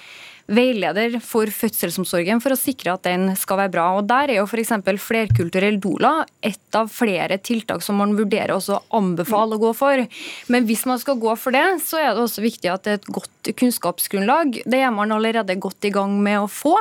veileder for fødselsomsorgen for å sikre at den skal være bra. Og Der er jo f.eks. flerkulturell doula et av flere tiltak som man vurderer også å anbefale å gå for. Men hvis man skal gå for det, så er det også viktig at det er et godt kunnskapsgrunnlag. Det er man allerede godt i gang med å få.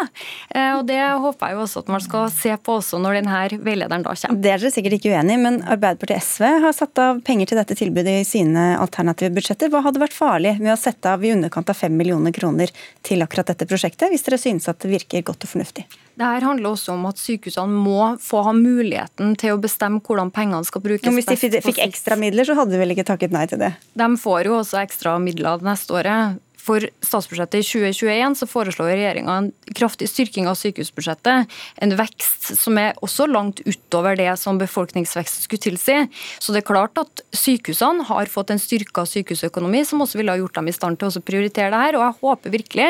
Eh, og Det håper jeg jo også at man skal se på også når denne veilederen da kommer. Det er dere sikkert ikke uenig i, men Arbeiderpartiet SV har satt av penger til dette tilbudet i sine alternative budsjetter. Hva hadde vært farlig med å sette av i underkant av 5 millioner kroner til akkurat dette prosjektet, hvis dere synes at det virker godt og fornuftig? Det her handler også om at sykehusene må få ha muligheten til å bestemme hvordan pengene skal brukes. Men hvis de fikk ekstra midler, så hadde de vel ikke takket nei til det? De får jo også ekstra midler neste året. For statsbudsjettet i 2021 så foreslår regjeringa en kraftig styrking av sykehusbudsjettet. En vekst som er også langt utover det som befolkningsvekst skulle tilsi. Så det er klart at sykehusene har fått en styrka sykehusøkonomi som også ville ha gjort dem i stand til å prioritere det her. Og jeg håper virkelig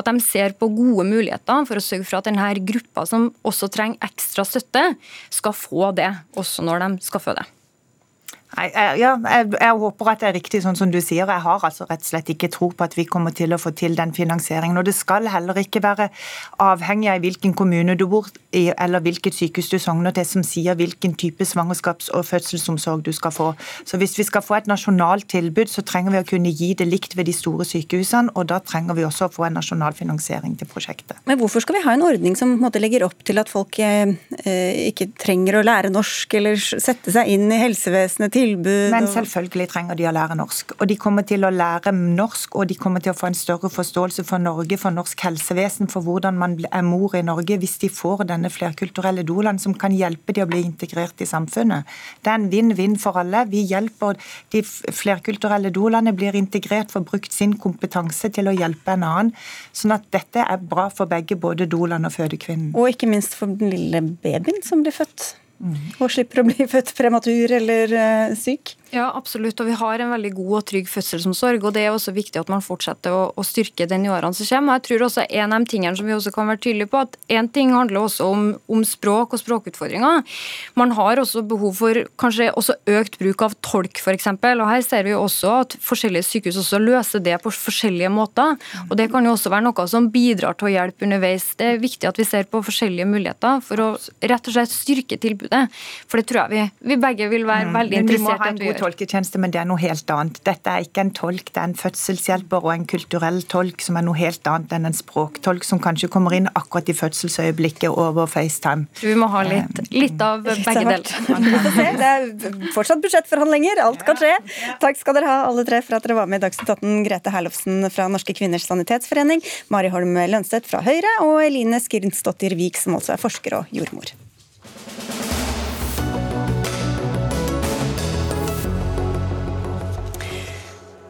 at de ser på gode muligheter for å sørge for at denne gruppa som også trenger ekstra støtte, skal få det også når de skal føde. Nei, ja, jeg, jeg, håper at det er riktig sånn som du sier. Jeg har altså rett og slett ikke tro på at vi kommer til å få til den finansieringen. Og det skal heller ikke være avhengig av hvilken kommune du bor i eller hvilket sykehus du sogner til som sier hvilken type svangerskaps- og fødselsomsorg du skal få. Så hvis vi skal få et nasjonalt tilbud, så trenger vi å kunne gi det likt ved de store sykehusene, og da trenger vi også å få en nasjonal finansiering til prosjektet. Men hvorfor skal vi ha en ordning som en legger opp til at folk eh, eh ikke trenger å lære norsk eller sette seg inn i helsevesenet? Tilbud. Men selvfølgelig trenger de å lære norsk. Og de kommer til å lære norsk, og de kommer til å få en større forståelse for Norge, for norsk helsevesen, for hvordan man er mor i Norge, hvis de får denne flerkulturelle doulaen som kan hjelpe de å bli integrert i samfunnet. Det er en vinn-vinn for alle. Vi hjelper de flerkulturelle doulaene blir integrert, får brukt sin kompetanse til å hjelpe en annen. Sånn at dette er bra for begge, både doland og fødekvinnen. Og ikke minst for den lille babyen som blir født. Og slipper å bli født prematur eller uh, syk. Ja, absolutt. Og vi har en veldig god og trygg fødselsomsorg. Og det er også viktig at man fortsetter å, å styrke den i årene som kommer. Og jeg tror også en av de tingene som vi også kan være tydelige på, at én ting handler også om, om, språk og språkutfordringer. Man har også behov for kanskje også økt bruk av tolk, f.eks. Og her ser vi også at forskjellige sykehus også løser det på forskjellige måter. Og det kan jo også være noe som bidrar til å hjelpe underveis. Det er viktig at vi ser på forskjellige muligheter for å rett og slett styrke tilbudet. For det tror jeg vi, vi begge vil være mm. veldig interessert i at vi gjør tolketjeneste, men det er noe helt annet. Dette er ikke en tolk, det er en fødselshjelper og en kulturell tolk som er noe helt annet enn en språktolk som kanskje kommer inn akkurat i fødselsøyeblikket over FaceTime. Vi må ha litt, eh, litt av begge deler. Det er fortsatt budsjettforhandlinger, alt kan skje. Takk skal dere ha alle tre for at dere var med i Dagsnytt 18. Grete Herlofsen fra Norske kvinners sanitetsforening, Mari Holm Lønseth fra Høyre og Eline Skirnsdottir Vik, som altså er forsker og jordmor.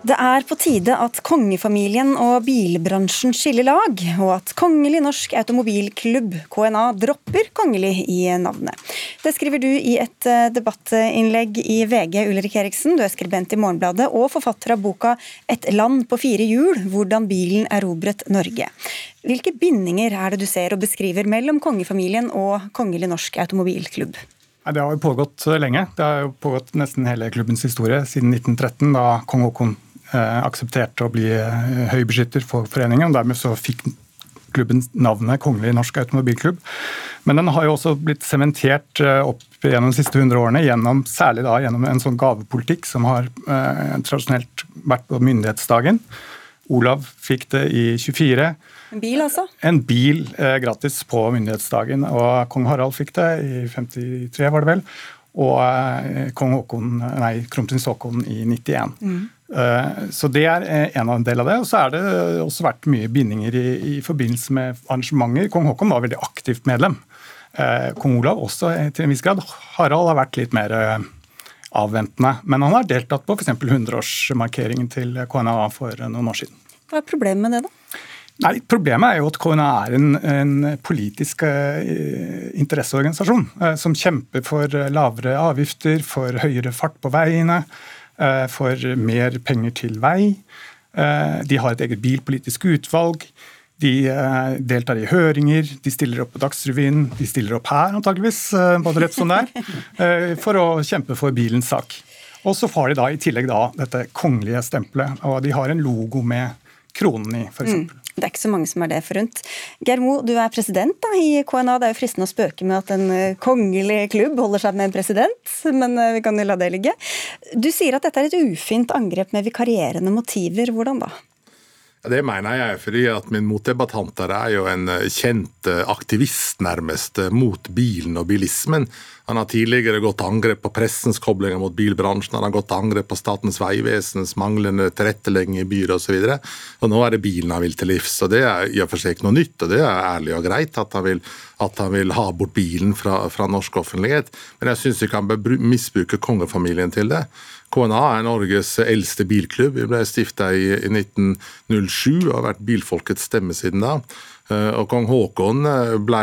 Det er på tide at kongefamilien og bilbransjen skiller lag, og at Kongelig norsk automobilklubb, KNA, dropper kongelig i navnet. Det skriver du i et eh, debattinnlegg i VG, Ulrik Eriksen. Du er skribent i Morgenbladet og forfatter av boka 'Et land på fire hjul hvordan bilen erobret Norge'. Hvilke bindinger er det du ser og beskriver mellom kongefamilien og Kongelig norsk automobilklubb? Det har jo pågått lenge. Det har jo pågått nesten hele klubbens historie siden 1913, da kong Haakon aksepterte å bli eh, høybeskytter for foreningen. og Dermed så fikk klubben navnet Kongelig norsk automobilklubb. Men den har jo også blitt sementert eh, opp gjennom de siste 100 årene, gjennom, særlig da gjennom en sånn gavepolitikk som har eh, tradisjonelt vært på myndighetsdagen. Olav fikk det i 24. En bil, altså? En bil eh, gratis på myndighetsdagen. Og kong Harald fikk det i 53, var det vel. Og eh, kong Håkon, nei, kronprins Haakon i 91. Mm. Eh, så Det er eh, en del av det. Og så er det også vært mye bindinger i, i forbindelse med arrangementer. Kong Haakon var veldig aktivt medlem. Eh, kong Olav også til en viss grad. Harald har vært litt mer avventende. Men han har deltatt på f.eks. 100-årsmarkeringen til KNA for noen år siden. Hva er problemet med det, da? Nei, Problemet er jo at KNA er en, en politisk interesseorganisasjon som kjemper for lavere avgifter, for høyere fart på veiene, for mer penger til vei. Eh, de har et eget bilpolitisk utvalg. De eh, deltar i høringer, de stiller opp på Dagsrevyen, de stiller opp her antageligvis, både rett som det er, for å kjempe for bilens sak. Og så får de da i tillegg da dette kongelige stempelet, og de har en logo med kronen i, f.eks. Mm. Det er ikke så mange som er det forunt. Geir Mo, du er president da, i KNA. Det er jo fristende å spøke med at en eh, kongelig klubb holder seg med en president, men eh, vi kan jo la det ligge. Du sier at dette er et ufint angrep med vikarierende motiver. Hvordan da? Det mener jeg fordi at min motdebattant er jo en eh, kjent eh, aktivist, nærmest, eh, mot bilen og bilismen. Han har tidligere gått til angrep på pressens koblinger mot bilbransjen, han har gått til angrep på Statens vegvesens manglende tilrettelegging i byer osv. Og, og nå er det bilen han vil til livs. og Det er i og for seg ikke noe nytt, og det er ærlig og greit at han vil, at han vil ha bort bilen fra, fra norsk offentlighet. Men jeg syns ikke han bør misbruke kongefamilien til det. KNA er Norges eldste bilklubb. Vi ble stifta i, 1907 og har vært bilfolkets stemme siden da. Eh, og Kong Haakon eh, ble,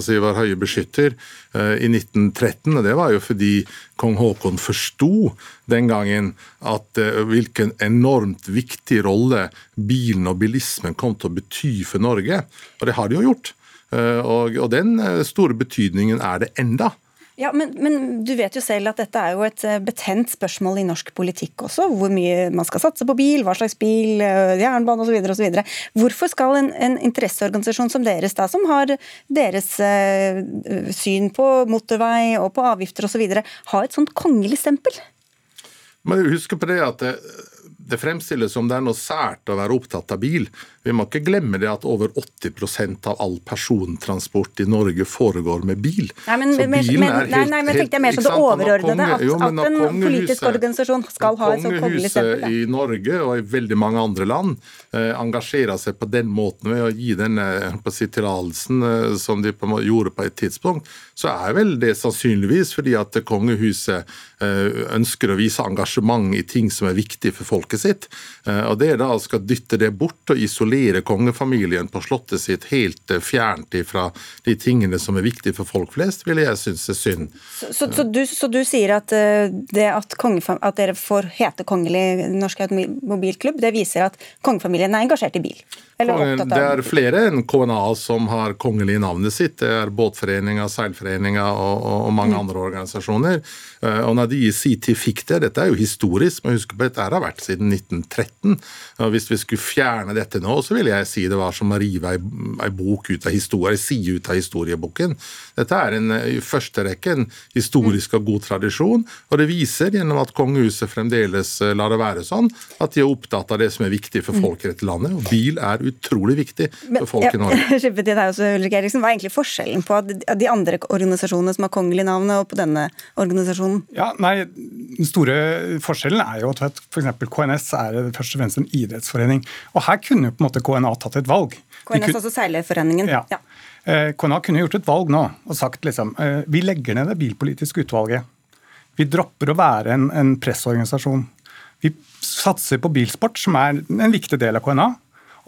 si, var høye beskytter eh, i 1913, og det var jo fordi kong Haakon forsto den gangen at hvilken enormt viktig rolle bilen og bilismen kom til å bety for Norge. Og det har de jo gjort. Og, og den store betydningen er det enda. Ja, men, men, du vet jo selv at dette er jo et eh, betent spørsmål i norsk politikk også. Hvor mye man skal satse på bil, hva slags bil, eh, jernbane osv. osv. Hvorfor skal en, en, interesseorganisasjon som deres, da, som har deres uh, syn på motorvei og på avgifter osv., ha et sånt kongelig stempel? Man husker på det at det, fremstilles som det er noe sært å være opptatt av bil. Vi må ikke glemme det at over 80% av all persontransport i Norge foregår med bil. Nei, men, men, helt, nei, nei, men tenkte jeg mer som det overordnede. At, at en politisk organisasjon skal ha et sånt kongelig stempel. i Norge og i veldig mange andre land eh, engasjerer seg på den måten ved å gi denne si, tillatelsen eh, som de på, gjorde på et tidspunkt, så er vel det sannsynligvis fordi at kongehuset ønsker å vise engasjement i ting som er viktig for folket sitt. Og Det da skal dytte det bort og isolere kongefamilien på slottet sitt helt fjernt fra de tingene som er viktige for folk flest, vil jeg synes er synd. Så, så, så, du, så du, sier at det at, at dere får hete Kongelig norsk automobilklubb, det viser at kongefamilien er engasjert i bil? Det er flere enn KNA som har kongelig i navnet sitt. Det er båtforeninger, seilforeninger og, og, mange mm. andre organisasjoner. Eh, og når de i sin tid fikk det, dette er jo historisk, men husk på dette har vært siden 1913. og Hvis vi skulle fjerne dette nå, så ville jeg si det var som å rive ei, ei bok ut av historie, si side ut av historieboken. Dette er en, i første rekke en historisk og god tradisjon, og det viser gjennom at kongehuset fremdeles eh, lar det være sånn, at de er opptatt av det som er viktig for folk i dette landet. og Bil er utrolig viktig for folk ja, i Norge. Eriksen, Hva er egentlig forskjellen på de andre organisasjonene som har kongelig navn, og på denne organisasjonen? Ja, nei, Den store forskjellen er jo at f.eks. KNS er først og fremst en idrettsforening. Og Her kunne jo på en måte KNA tatt et valg. KNS, kunne, altså Seilerforeningen? Ja. ja. Eh, KNA kunne gjort et valg nå og sagt liksom, eh, vi legger ned det bilpolitiske utvalget. Vi dropper å være en, en pressorganisasjon. Vi satser på bilsport, som er en viktig del av KNA.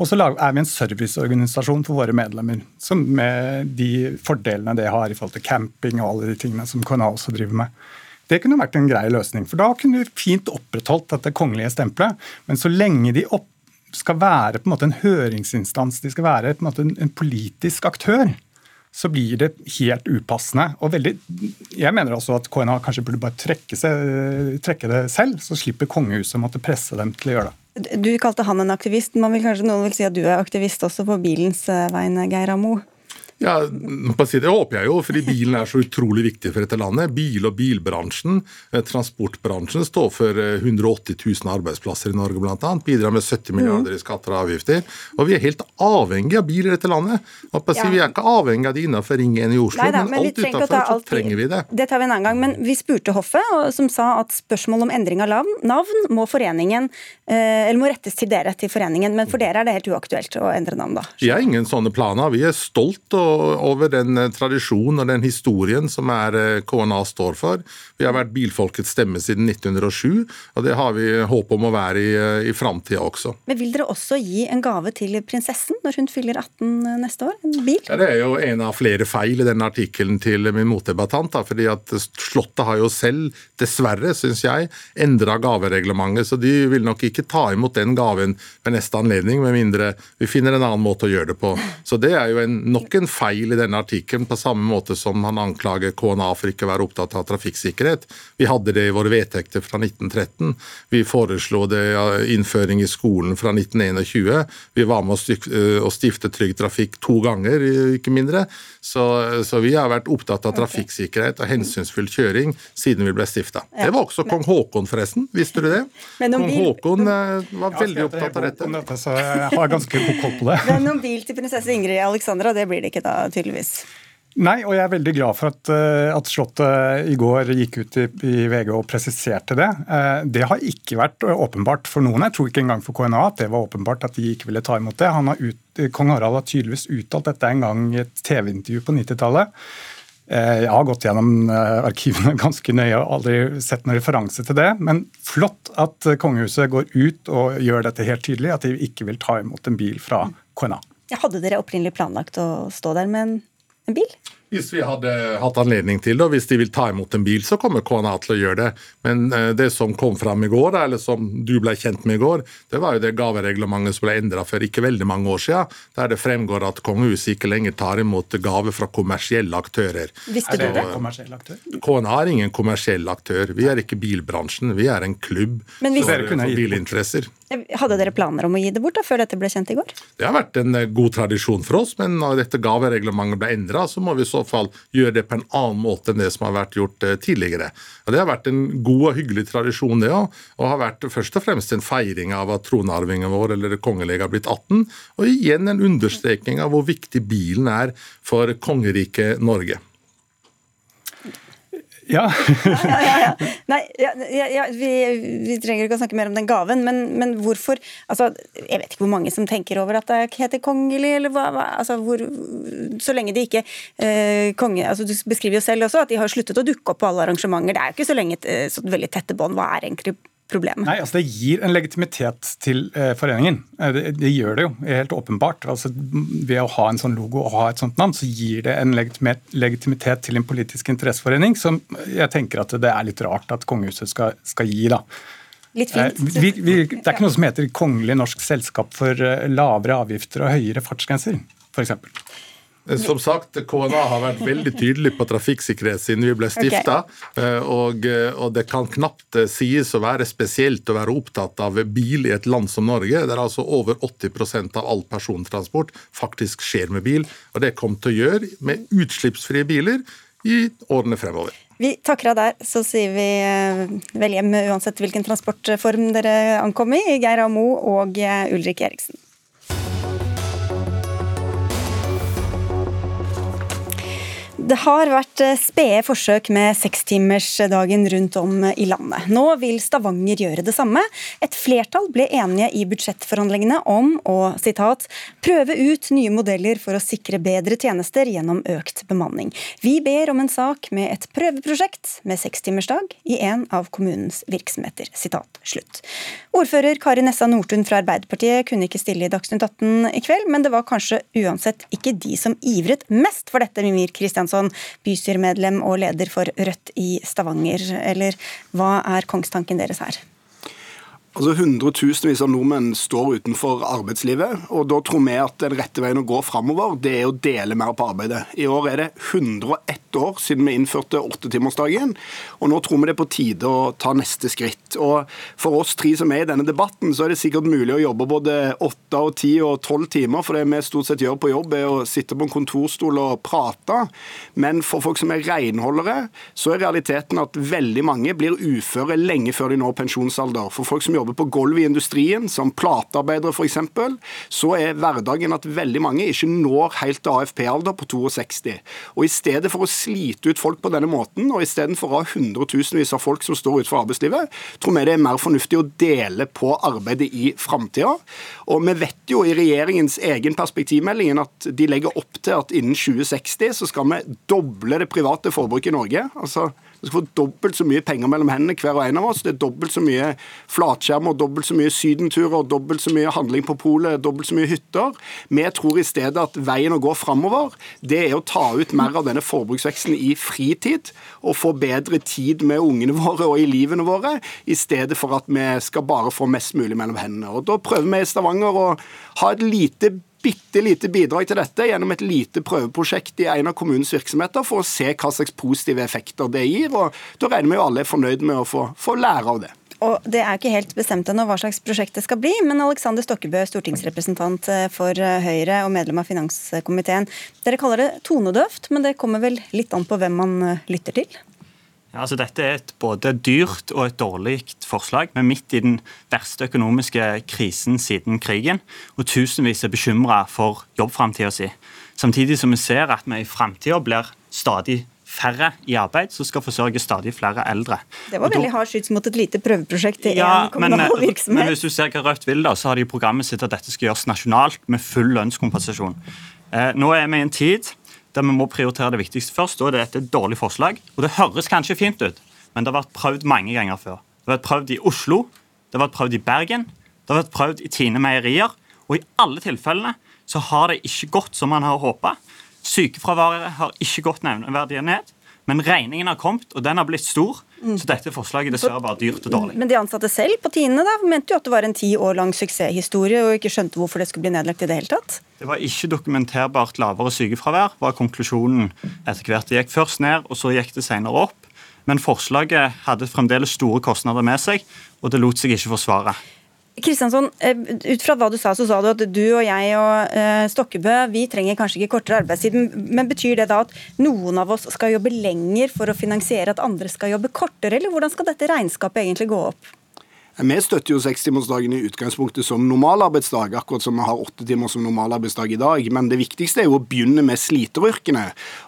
Og så er vi en serviceorganisasjon for våre medlemmer, Som med de fordelene det har i forhold til camping og alle de tingene som KNA også driver med. Det kunne vært en grei løsning, for da kunne vi fint opprettholdt dette kongelige stempelet. Men så lenge de opp, skal være på en måte en høringsinstans, de skal være på en, måte en politisk aktør, så blir det helt upassende. Og veldig, jeg mener også at KNA kanskje burde bare trekke, seg, trekke det selv, så slipper kongehuset å måtte presse dem til å gjøre det. Du kalte han en aktivist. Man vil kanskje Noen vil si at du er aktivist også på bilens eh, vegne, Geir Amo? Ja, Det håper jeg jo, fordi bilen er så utrolig viktig for dette landet. Bil- og bilbransjen, eh, transportbransjen, står for 180 eh, 000 arbeidsplasser i Norge bl.a. Bidrar med 70 milliarder i skatter og avgifter. Og vi er helt avhengig av bil i dette landet. Ja. Vi er ikke avhengig av det innenfor Ring 1 i Oslo, Neida, men, men alt utenfor så trenger vi det. Det tar vi en annen gang. Men vi spurte hoffet, som sa at spørsmål om endring av navn må eh, eller må rettes til dere, til foreningen. Men for dere er det helt uaktuelt å endre navn, da? Vi har ingen sånne planer. Vi er stolt og over den eh, tradisjonen og den historien som er eh, KNA står for. Vi har vært bilfolkets stemme siden 1907, og det har vi håp om å være i, eh, i framtida også. Men Vil dere også gi en gave til prinsessen når hun fyller 18 neste år? En bil? Ja, det er jo en av flere feil i denne artikkelen til min motdebattant. fordi at Slottet har jo selv, dessverre, syns jeg, endra gavereglementet. Så de vil nok ikke ta imot den gaven ved neste anledning, med mindre vi finner en annen måte å gjøre det på. Så det er jo en, nok en feil i denne artikkelen, på samme måte som han anklager KNA for ikke å være opptatt av trafikksikkerhet. Vi hadde det i våre vedtekter fra 1913. Vi foreslo det innføring i skolen fra 1921. Vi var med å stifte Trygg Trafikk to ganger, ikke mindre. Så, så vi har vært opptatt av trafikksikkerhet og hensynsfull kjøring siden vi ble stifta. Det var også kong Haakon, forresten. Visste du det? Kong Haakon eh, var veldig opptatt av dette. Jeg har ganske god koll på det. Men noen bil til prinsesse Ingrid Alexandra, det blir det ikke da? Tydeligvis. Nei, og jeg er veldig glad for at, eh, at Slottet i går gikk ut i, i, VG og presiserte det. Eh, det har ikke vært åpenbart for noen. Jeg tror ikke engang for KNA at det var åpenbart at de ikke ville ta imot det. Ut, Kong Harald har tydeligvis uttalt dette en gang i et TV-intervju på 90-tallet. Eh, jeg har gått gjennom arkivene ganske nøye og aldri sett noen referanse til det. Men flott at kongehuset går ut og gjør dette helt tydelig, at de ikke vil ta imot en bil fra KNA. Hadde dere opprinnelig planlagt å stå der med en, en bil? Hvis vi hadde hatt anledning til det, og hvis de vil ta imot en bil, så kommer KNA til å gjøre det. Men eh, det som kom fram i går, eller som du ble kjent med i går, det var jo det gavereglementet som ble endra for ikke veldig mange år siden, der det fremgår at kongehuset ikke lenger tar imot gave fra kommersielle aktører. Visste du det? Kommersiell aktør? KNA er ingen kommersiell aktør. Vi er ikke bilbransjen, vi er en klubb hvis, for, for bilinteresser. Hadde dere planer om å gi det bort da, før dette ble kjent i går? Det har vært en eh, god tradisjon for oss, men når dette gavereglementet ble endra, så må vi så fall gjøre det på en annen måte enn det som har vært gjort eh, tidligere. Og Det har vært en god og hyggelig tradisjon, det òg, og har vært først og fremst en feiring av at tronarvingen vår, eller det kongelige, har blitt 18, og igjen en understreking av hvor viktig bilen er for kongeriket Norge. Ja. ja, ja, ja. Nei, vi, vi, trenger ikke å snakke mer om den gaven, men, men, hvorfor altså, Jeg vet ikke hvor mange som tenker over at det heter kongelig, eller hva, hva altså, hvor, Så lenge de ikke eh, konge, altså, Du beskriver jo selv også at de har sluttet å dukke opp på alle arrangementer. Det er jo ikke så lenge eh, så veldig tette bånd. Hva er egentlig problemet? Nei, altså Det gir en legitimitet til eh, foreningen. Eh, det, det, gjør det jo, helt åpenbart. Altså Ved å ha en sånn logo og ha et sånt navn, så gir det en legitimitet til en politisk interesseforening som jeg tenker at det er litt rart at kongehuset skal, skal gi. da. Litt fint. Eh, vi, vi, det er ikke noe som heter Kongelig norsk selskap for lavere avgifter og høyere fartsgrenser, f.eks. Som sagt, KNA har vært veldig tydelig på trafikksikkerhet siden vi ble stifta. Okay. Eh, og, eh, og, det kan knapt eh, sies å være spesielt å være opptatt av bil i et land som Norge, der altså over 80% av all persontransport faktisk skjer med bil. Og det kommer til å gjøre med utslippsfrie biler i årene fremover. Vi takker av der, så sier vi vel hjem uansett hvilken transportform dere ankom i. Geir Amo og Ulrik Eriksen. Det har vært eh, spede forsøk med sekstimersdagen rundt om i landet. Nå vil Stavanger gjøre det samme. Et flertall ble enige i budsjettforhandlingene om å citat, prøve ut nye modeller for å sikre bedre tjenester gjennom økt bemanning. Vi ber om en sak med et prøveprosjekt med sekstimersdag i en av kommunens virksomheter. Sitat slutt. Ordfører Kari Nessa Nordtun fra Arbeiderpartiet kunne ikke stille i Dagsnytt 18 i kveld, men det var kanskje uansett ikke de som ivret mest for dette, Mimir Kristiansson Johansson, bystyremedlem og leder for Rødt i Stavanger. Eller hva er kongstanken deres her? Altså Hundretusenvis av nordmenn står utenfor arbeidslivet. og Da tror vi at den rette veien å gå framover, det er å dele mer på arbeidet. I år er det 101 år siden vi innførte åttetimersdagen, og nå tror vi det er på tide å ta neste skritt. Og For oss tre som er i denne debatten, så er det sikkert mulig å jobbe både åtte og ti og tolv timer, for det vi stort sett gjør på jobb, er å sitte på en kontorstol og prate. Men for folk som er renholdere, så er realiteten at veldig mange blir uføre lenge før de når pensjonsalder. For folk som jobber på gulvet i industrien, som platearbeidere f.eks., så er hverdagen at veldig mange ikke når helt til AFP-alder på 62. Og I stedet for å slite ut folk på denne måten, og istedenfor å ha hundretusenvis av folk som står utenfor arbeidslivet, tror vi det er mer fornuftig å dele på arbeidet i framtida. Og vi vet jo i regjeringens egen perspektivmelding at de legger opp til at innen 2060 så skal vi doble det private forbruket i Norge. altså vi skal få dobbelt så mye penger mellom hendene hver og en av oss. Det er dobbelt så mye flatskjermer, dobbelt så mye sydenturer, dobbelt så mye handling på polet, dobbelt så mye hytter. Vi tror i stedet at veien å gå framover, det er å ta ut mer av denne forbruksveksten i fritid, og få bedre tid med ungene våre og i livene våre, i stedet for at vi skal bare få mest mulig mellom hendene. Og Da prøver vi i Stavanger å ha et lite bitte lite bidrag til dette gjennom et lite prøveprosjekt i en av kommunens virksomheter for å se hva slags positive effekter det gir. og Da regner vi jo alle er fornøyd med å få, få lære av det. Og Det er ikke helt bestemt ennå hva slags prosjekt det skal bli, men Alexander Stokkebø, stortingsrepresentant eh, for eh, Høyre og medlem av finanskomiteen. Dere kaller det tonedøvt, men det kommer vel litt an på hvem man eh, lytter til? Ja, altså dette er et både dyrt og et dårlig forslag. Vi er midt i den verste økonomiske krisen siden krigen, og tusenvis er bekymra for jobbframtida si. Samtidig som vi ser at vi i framtida blir stadig færre i arbeid, som skal forsørge stadig flere eldre. Det var veldig hard skyts mot et lite prøveprosjekt i ja, en kommunal men, virksomhet. Men hvis du ser hva Rødt vil, da, så har de i programmet sitt at dette skal gjøres nasjonalt med full lønnskompensasjon. Eh, nå er vi i en tid der vi må prioritere det viktigste først. Da er dette et dårlig forslag. Og det høres kanskje fint ut, men det har vært prøvd mange ganger før. Det har vært prøvd i Oslo, det har vært prøvd i Bergen, det har vært prøvd i Tine Meierier. Og i alle tilfellene så har det ikke gått som man har håpa. Sykefraværet har ikke gått nevneverdig ned. Men regningen har kommet, og den har blitt stor. Mm. Så dette forslaget dessverre var dyrt og dårlig. Men de ansatte selv på Tine da, mente jo at det var en ti år lang suksesshistorie, og ikke skjønte hvorfor det skulle bli nedlagt i det hele tatt? Det var ikke dokumenterbart lavere sykefravær, var konklusjonen etter hvert. Det gikk først ned, og så gikk det senere opp. Men forslaget hadde fremdeles store kostnader med seg, og det lot seg ikke forsvare. Kristiansson, eh, ut fra hva du sa, så sa du at du og jeg og uh, Stokkebø vi trenger kanskje ikke kortere arbeidstid. Men betyr det da at noen av oss skal jobbe lenger for å finansiere at andre skal jobbe kortere, eller hvordan skal dette regnskapet egentlig gå opp? Vi støtter jo sekstimersdagen i utgangspunktet som normalarbeidsdag, akkurat som vi har åtte timer som normalarbeidsdag i dag. Men det viktigste er jo å begynne med sliteryrkene.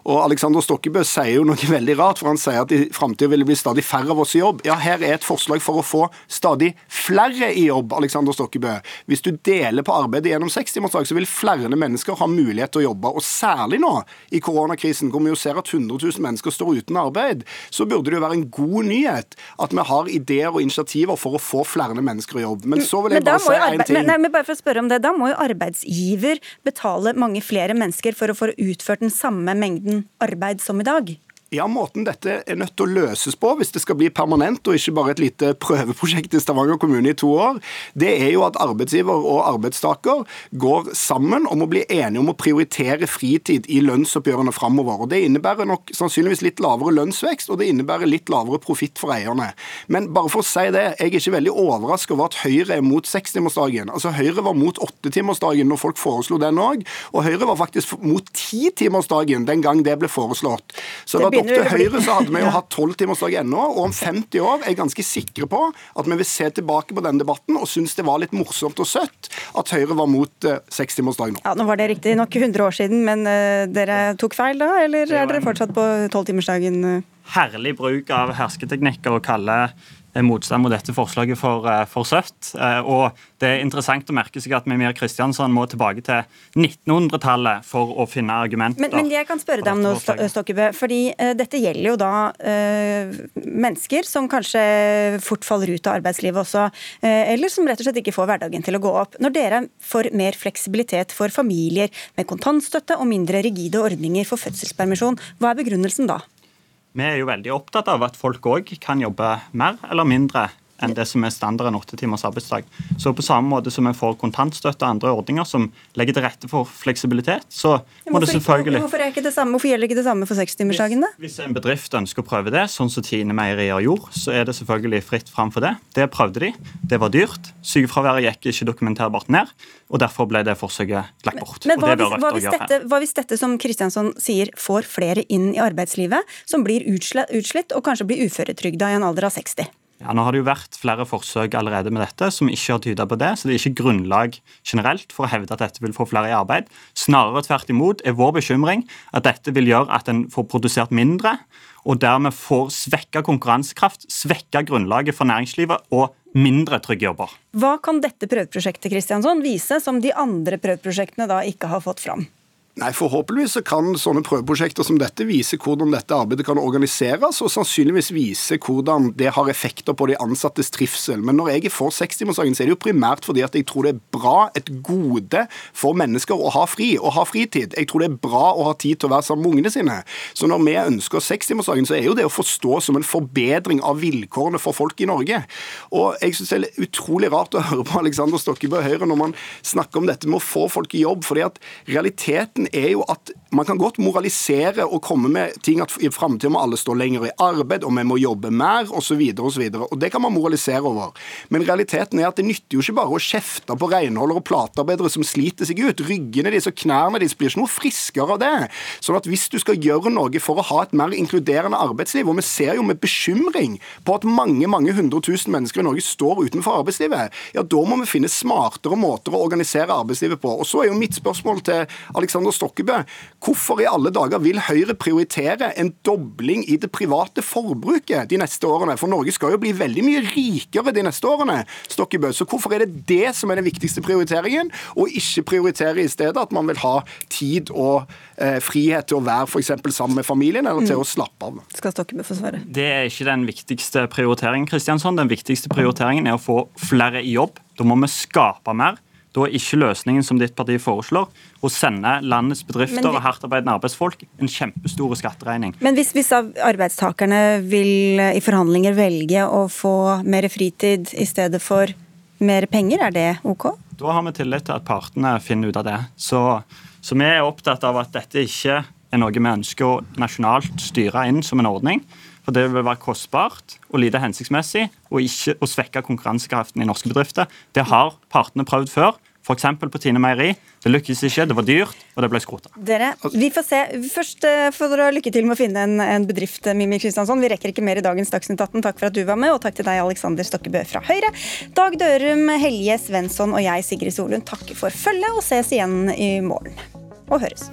Og Alexander Stokkebø sier jo noe veldig rart, for han sier at i framtida vil det bli stadig færre av oss i jobb. Ja, her er et forslag for å få stadig flere i jobb, Alexander Stokkebø. Hvis du deler på arbeidet gjennom sekstimersdag, så vil flere mennesker ha mulighet til å jobbe. Og særlig nå i koronakrisen, hvor vi jo ser at 100 000 mennesker står uten arbeid, så burde det jo være en god nyhet at vi har ideer og initiativer for å få flere mennesker i jobb. Men så vil jeg bare si en ting. Nei, men bare for å spørre om det, Da må jo arbeidsgiver betale mange flere mennesker for å få utført den samme mengden arbeid som i dag? Ja, Måten dette er nødt til å løses på, hvis det skal bli permanent og ikke bare et lite prøveprosjekt i Stavanger kommune i to år, det er jo at arbeidsgiver og arbeidstaker går sammen om å bli enige om å prioritere fritid i lønnsoppgjørene framover. Det innebærer nok sannsynligvis litt lavere lønnsvekst, og det innebærer litt lavere profitt for eierne. Men bare for å si det, jeg er ikke veldig overrasket over at Høyre er mot sekstimersdagen. Altså, Høyre var mot åttetimersdagen når folk foreslo den òg, og Høyre var faktisk mot titimersdagen den gang det ble foreslått. Så det, det opp til Høyre så hadde vi jo hatt tolvtimersdag ennå, og om 50 år er jeg ganske sikre på at vi vil se tilbake på denne debatten og synes det var litt morsomt og søtt at Høyre var mot uh, sekstimersdag nå. Ja, Nå var det riktig nok 100 år siden, men uh, dere tok feil da, eller er dere fortsatt på tolvtimersdagen? Herlig bruk av hersketeknikker å kalle motstand mot dette forslaget for, eh, for, søtt. Og det er interessant å merke seg at Mimir Kristiansson må tilbake til 1900-tallet for å finne argumenter. Men, men jeg kan spørre deg om noe, Stokkebø. fordi uh, dette gjelder jo da uh, mennesker som kanskje fort faller ut av arbeidslivet også, uh, eller som rett og slett ikke får hverdagen til å gå opp. Når dere får mer fleksibilitet for familier med kontantstøtte og mindre rigide ordninger for fødselspermisjon, hva er begrunnelsen da? Vi er jo veldig opptatt av at folk òg kan jobbe mer eller mindre enn det som er standarden åtte timers arbeidsdag. Så på samme måte som vi får kontantstøtte og andre ordninger som legger til rette for fleksibilitet, så må det selvfølgelig hvorfor, ikke det samme, hvorfor gjelder ikke det samme for sekstimersdagen, da? Hvis, hvis en bedrift ønsker å prøve det, sånn som Tine Meierier gjorde, så er det selvfølgelig fritt fram for det. Det prøvde de. Det var dyrt. Sykefraværet gikk ikke dokumenterbart ned, og derfor ble det forsøket lagt bort. Men, men hva, hvis, hva, hvis dette, hva, hvis, dette, som Kristiansson sier, får flere inn i arbeidslivet, som blir utslitt og kanskje blir uføretrygda i en alder av 60? Ja, nå har det jo vært flere forsøk allerede med dette som ikke har tyda på det, så det er ikke grunnlag generelt for å hevde at dette vil få flere i arbeid. Snarere tvert imot er vår bekymring at dette vil gjøre at en får produsert mindre, og dermed får svekka konkurransekraft, svekka grunnlaget for næringslivet og mindre trygge jobber. Hva kan dette prøveprosjektet Kristiansson, vise som de andre prøveprosjektene da ikke har fått fram? Nei, Forhåpentligvis så kan sånne prøveprosjekter som dette vise hvordan dette arbeidet kan organiseres, og sannsynligvis vise hvordan det har effekter på de ansattes trivsel. Men når jeg er for sekstimersdagen, så er det jo primært fordi at jeg tror det er bra, et gode for mennesker å ha fri og ha fritid. Jeg tror det er bra å ha tid til å være sammen med ungene sine. Så når vi ønsker sekstimersdagen, så er jo det å forstå som en forbedring av vilkårene for folk i Norge. Og jeg syns det er utrolig rart å høre på Alexander Stokkebø Høyre når man snakker om dette med å få folk i jobb, fordi at realiteten Sannheten er jo at man kan godt moralisere og komme med ting at i framtida må alle stå lenger i arbeid, og vi må jobbe mer, osv., osv. Det kan man moralisere over. Men realiteten er at det nytter jo ikke bare å kjefte på renholdere og platearbeidere som sliter seg ut. Ryggene deres og knærne deres blir ikke noe friskere av det. Sånn at hvis du skal gjøre noe for å ha et mer inkluderende arbeidsliv, og vi ser jo med bekymring på at mange mange hundre tusen mennesker i Norge står utenfor arbeidslivet, ja, da må vi finne smartere måter å organisere arbeidslivet på. Og så er jo mitt spørsmål til Alexander Stokkebø. Hvorfor i alle dager vil Høyre prioritere en dobling i det private forbruket de neste årene? For Norge skal jo bli veldig mye rikere de neste årene. Stokkebø. Så hvorfor er det det som er den viktigste prioriteringen, og ikke prioritere i stedet at man vil ha tid og eh, frihet til å være f.eks. sammen med familien, eller til mm. å slappe av? Skal Stokkebø få svare? Det er ikke den viktigste prioriteringen. Kristiansson. Den viktigste prioriteringen er å få flere i jobb. Da må vi skape mer. Da er ikke løsningen som ditt parti foreslår, å sende landets bedrifter vi, og hardtarbeidende arbeidsfolk en kjempestor skatteregning. Men hvis, hvis arbeidstakerne vil i forhandlinger velge å få mer fritid i stedet for mer penger, er det OK? Da har vi tillit til at partene finner ut av det. Så, så vi er opptatt av at dette ikke er noe vi ønsker å nasjonalt styre inn som en ordning. For det vil være kostbart og lite hensiktsmessig og ikke å svekke konkurransekraften i norske bedrifter. Det har partene prøvd før. F.eks. på Tine Meieri. Det lykkes ikke, det var dyrt, og det ble skrota. Dere, vi får se. Først eh, får dere lykke til med å finne en, en bedrift, eh, Mimmi Kristiansson. Vi rekker ikke mer i dagens Dagsnytt 18. Takk for at du var med, og takk til deg, Alexander Stokkebø fra Høyre. Dag Dørum, Helje Svensson og jeg, Sigrid Solund, takker for følget, og ses igjen i morgen. Og høres.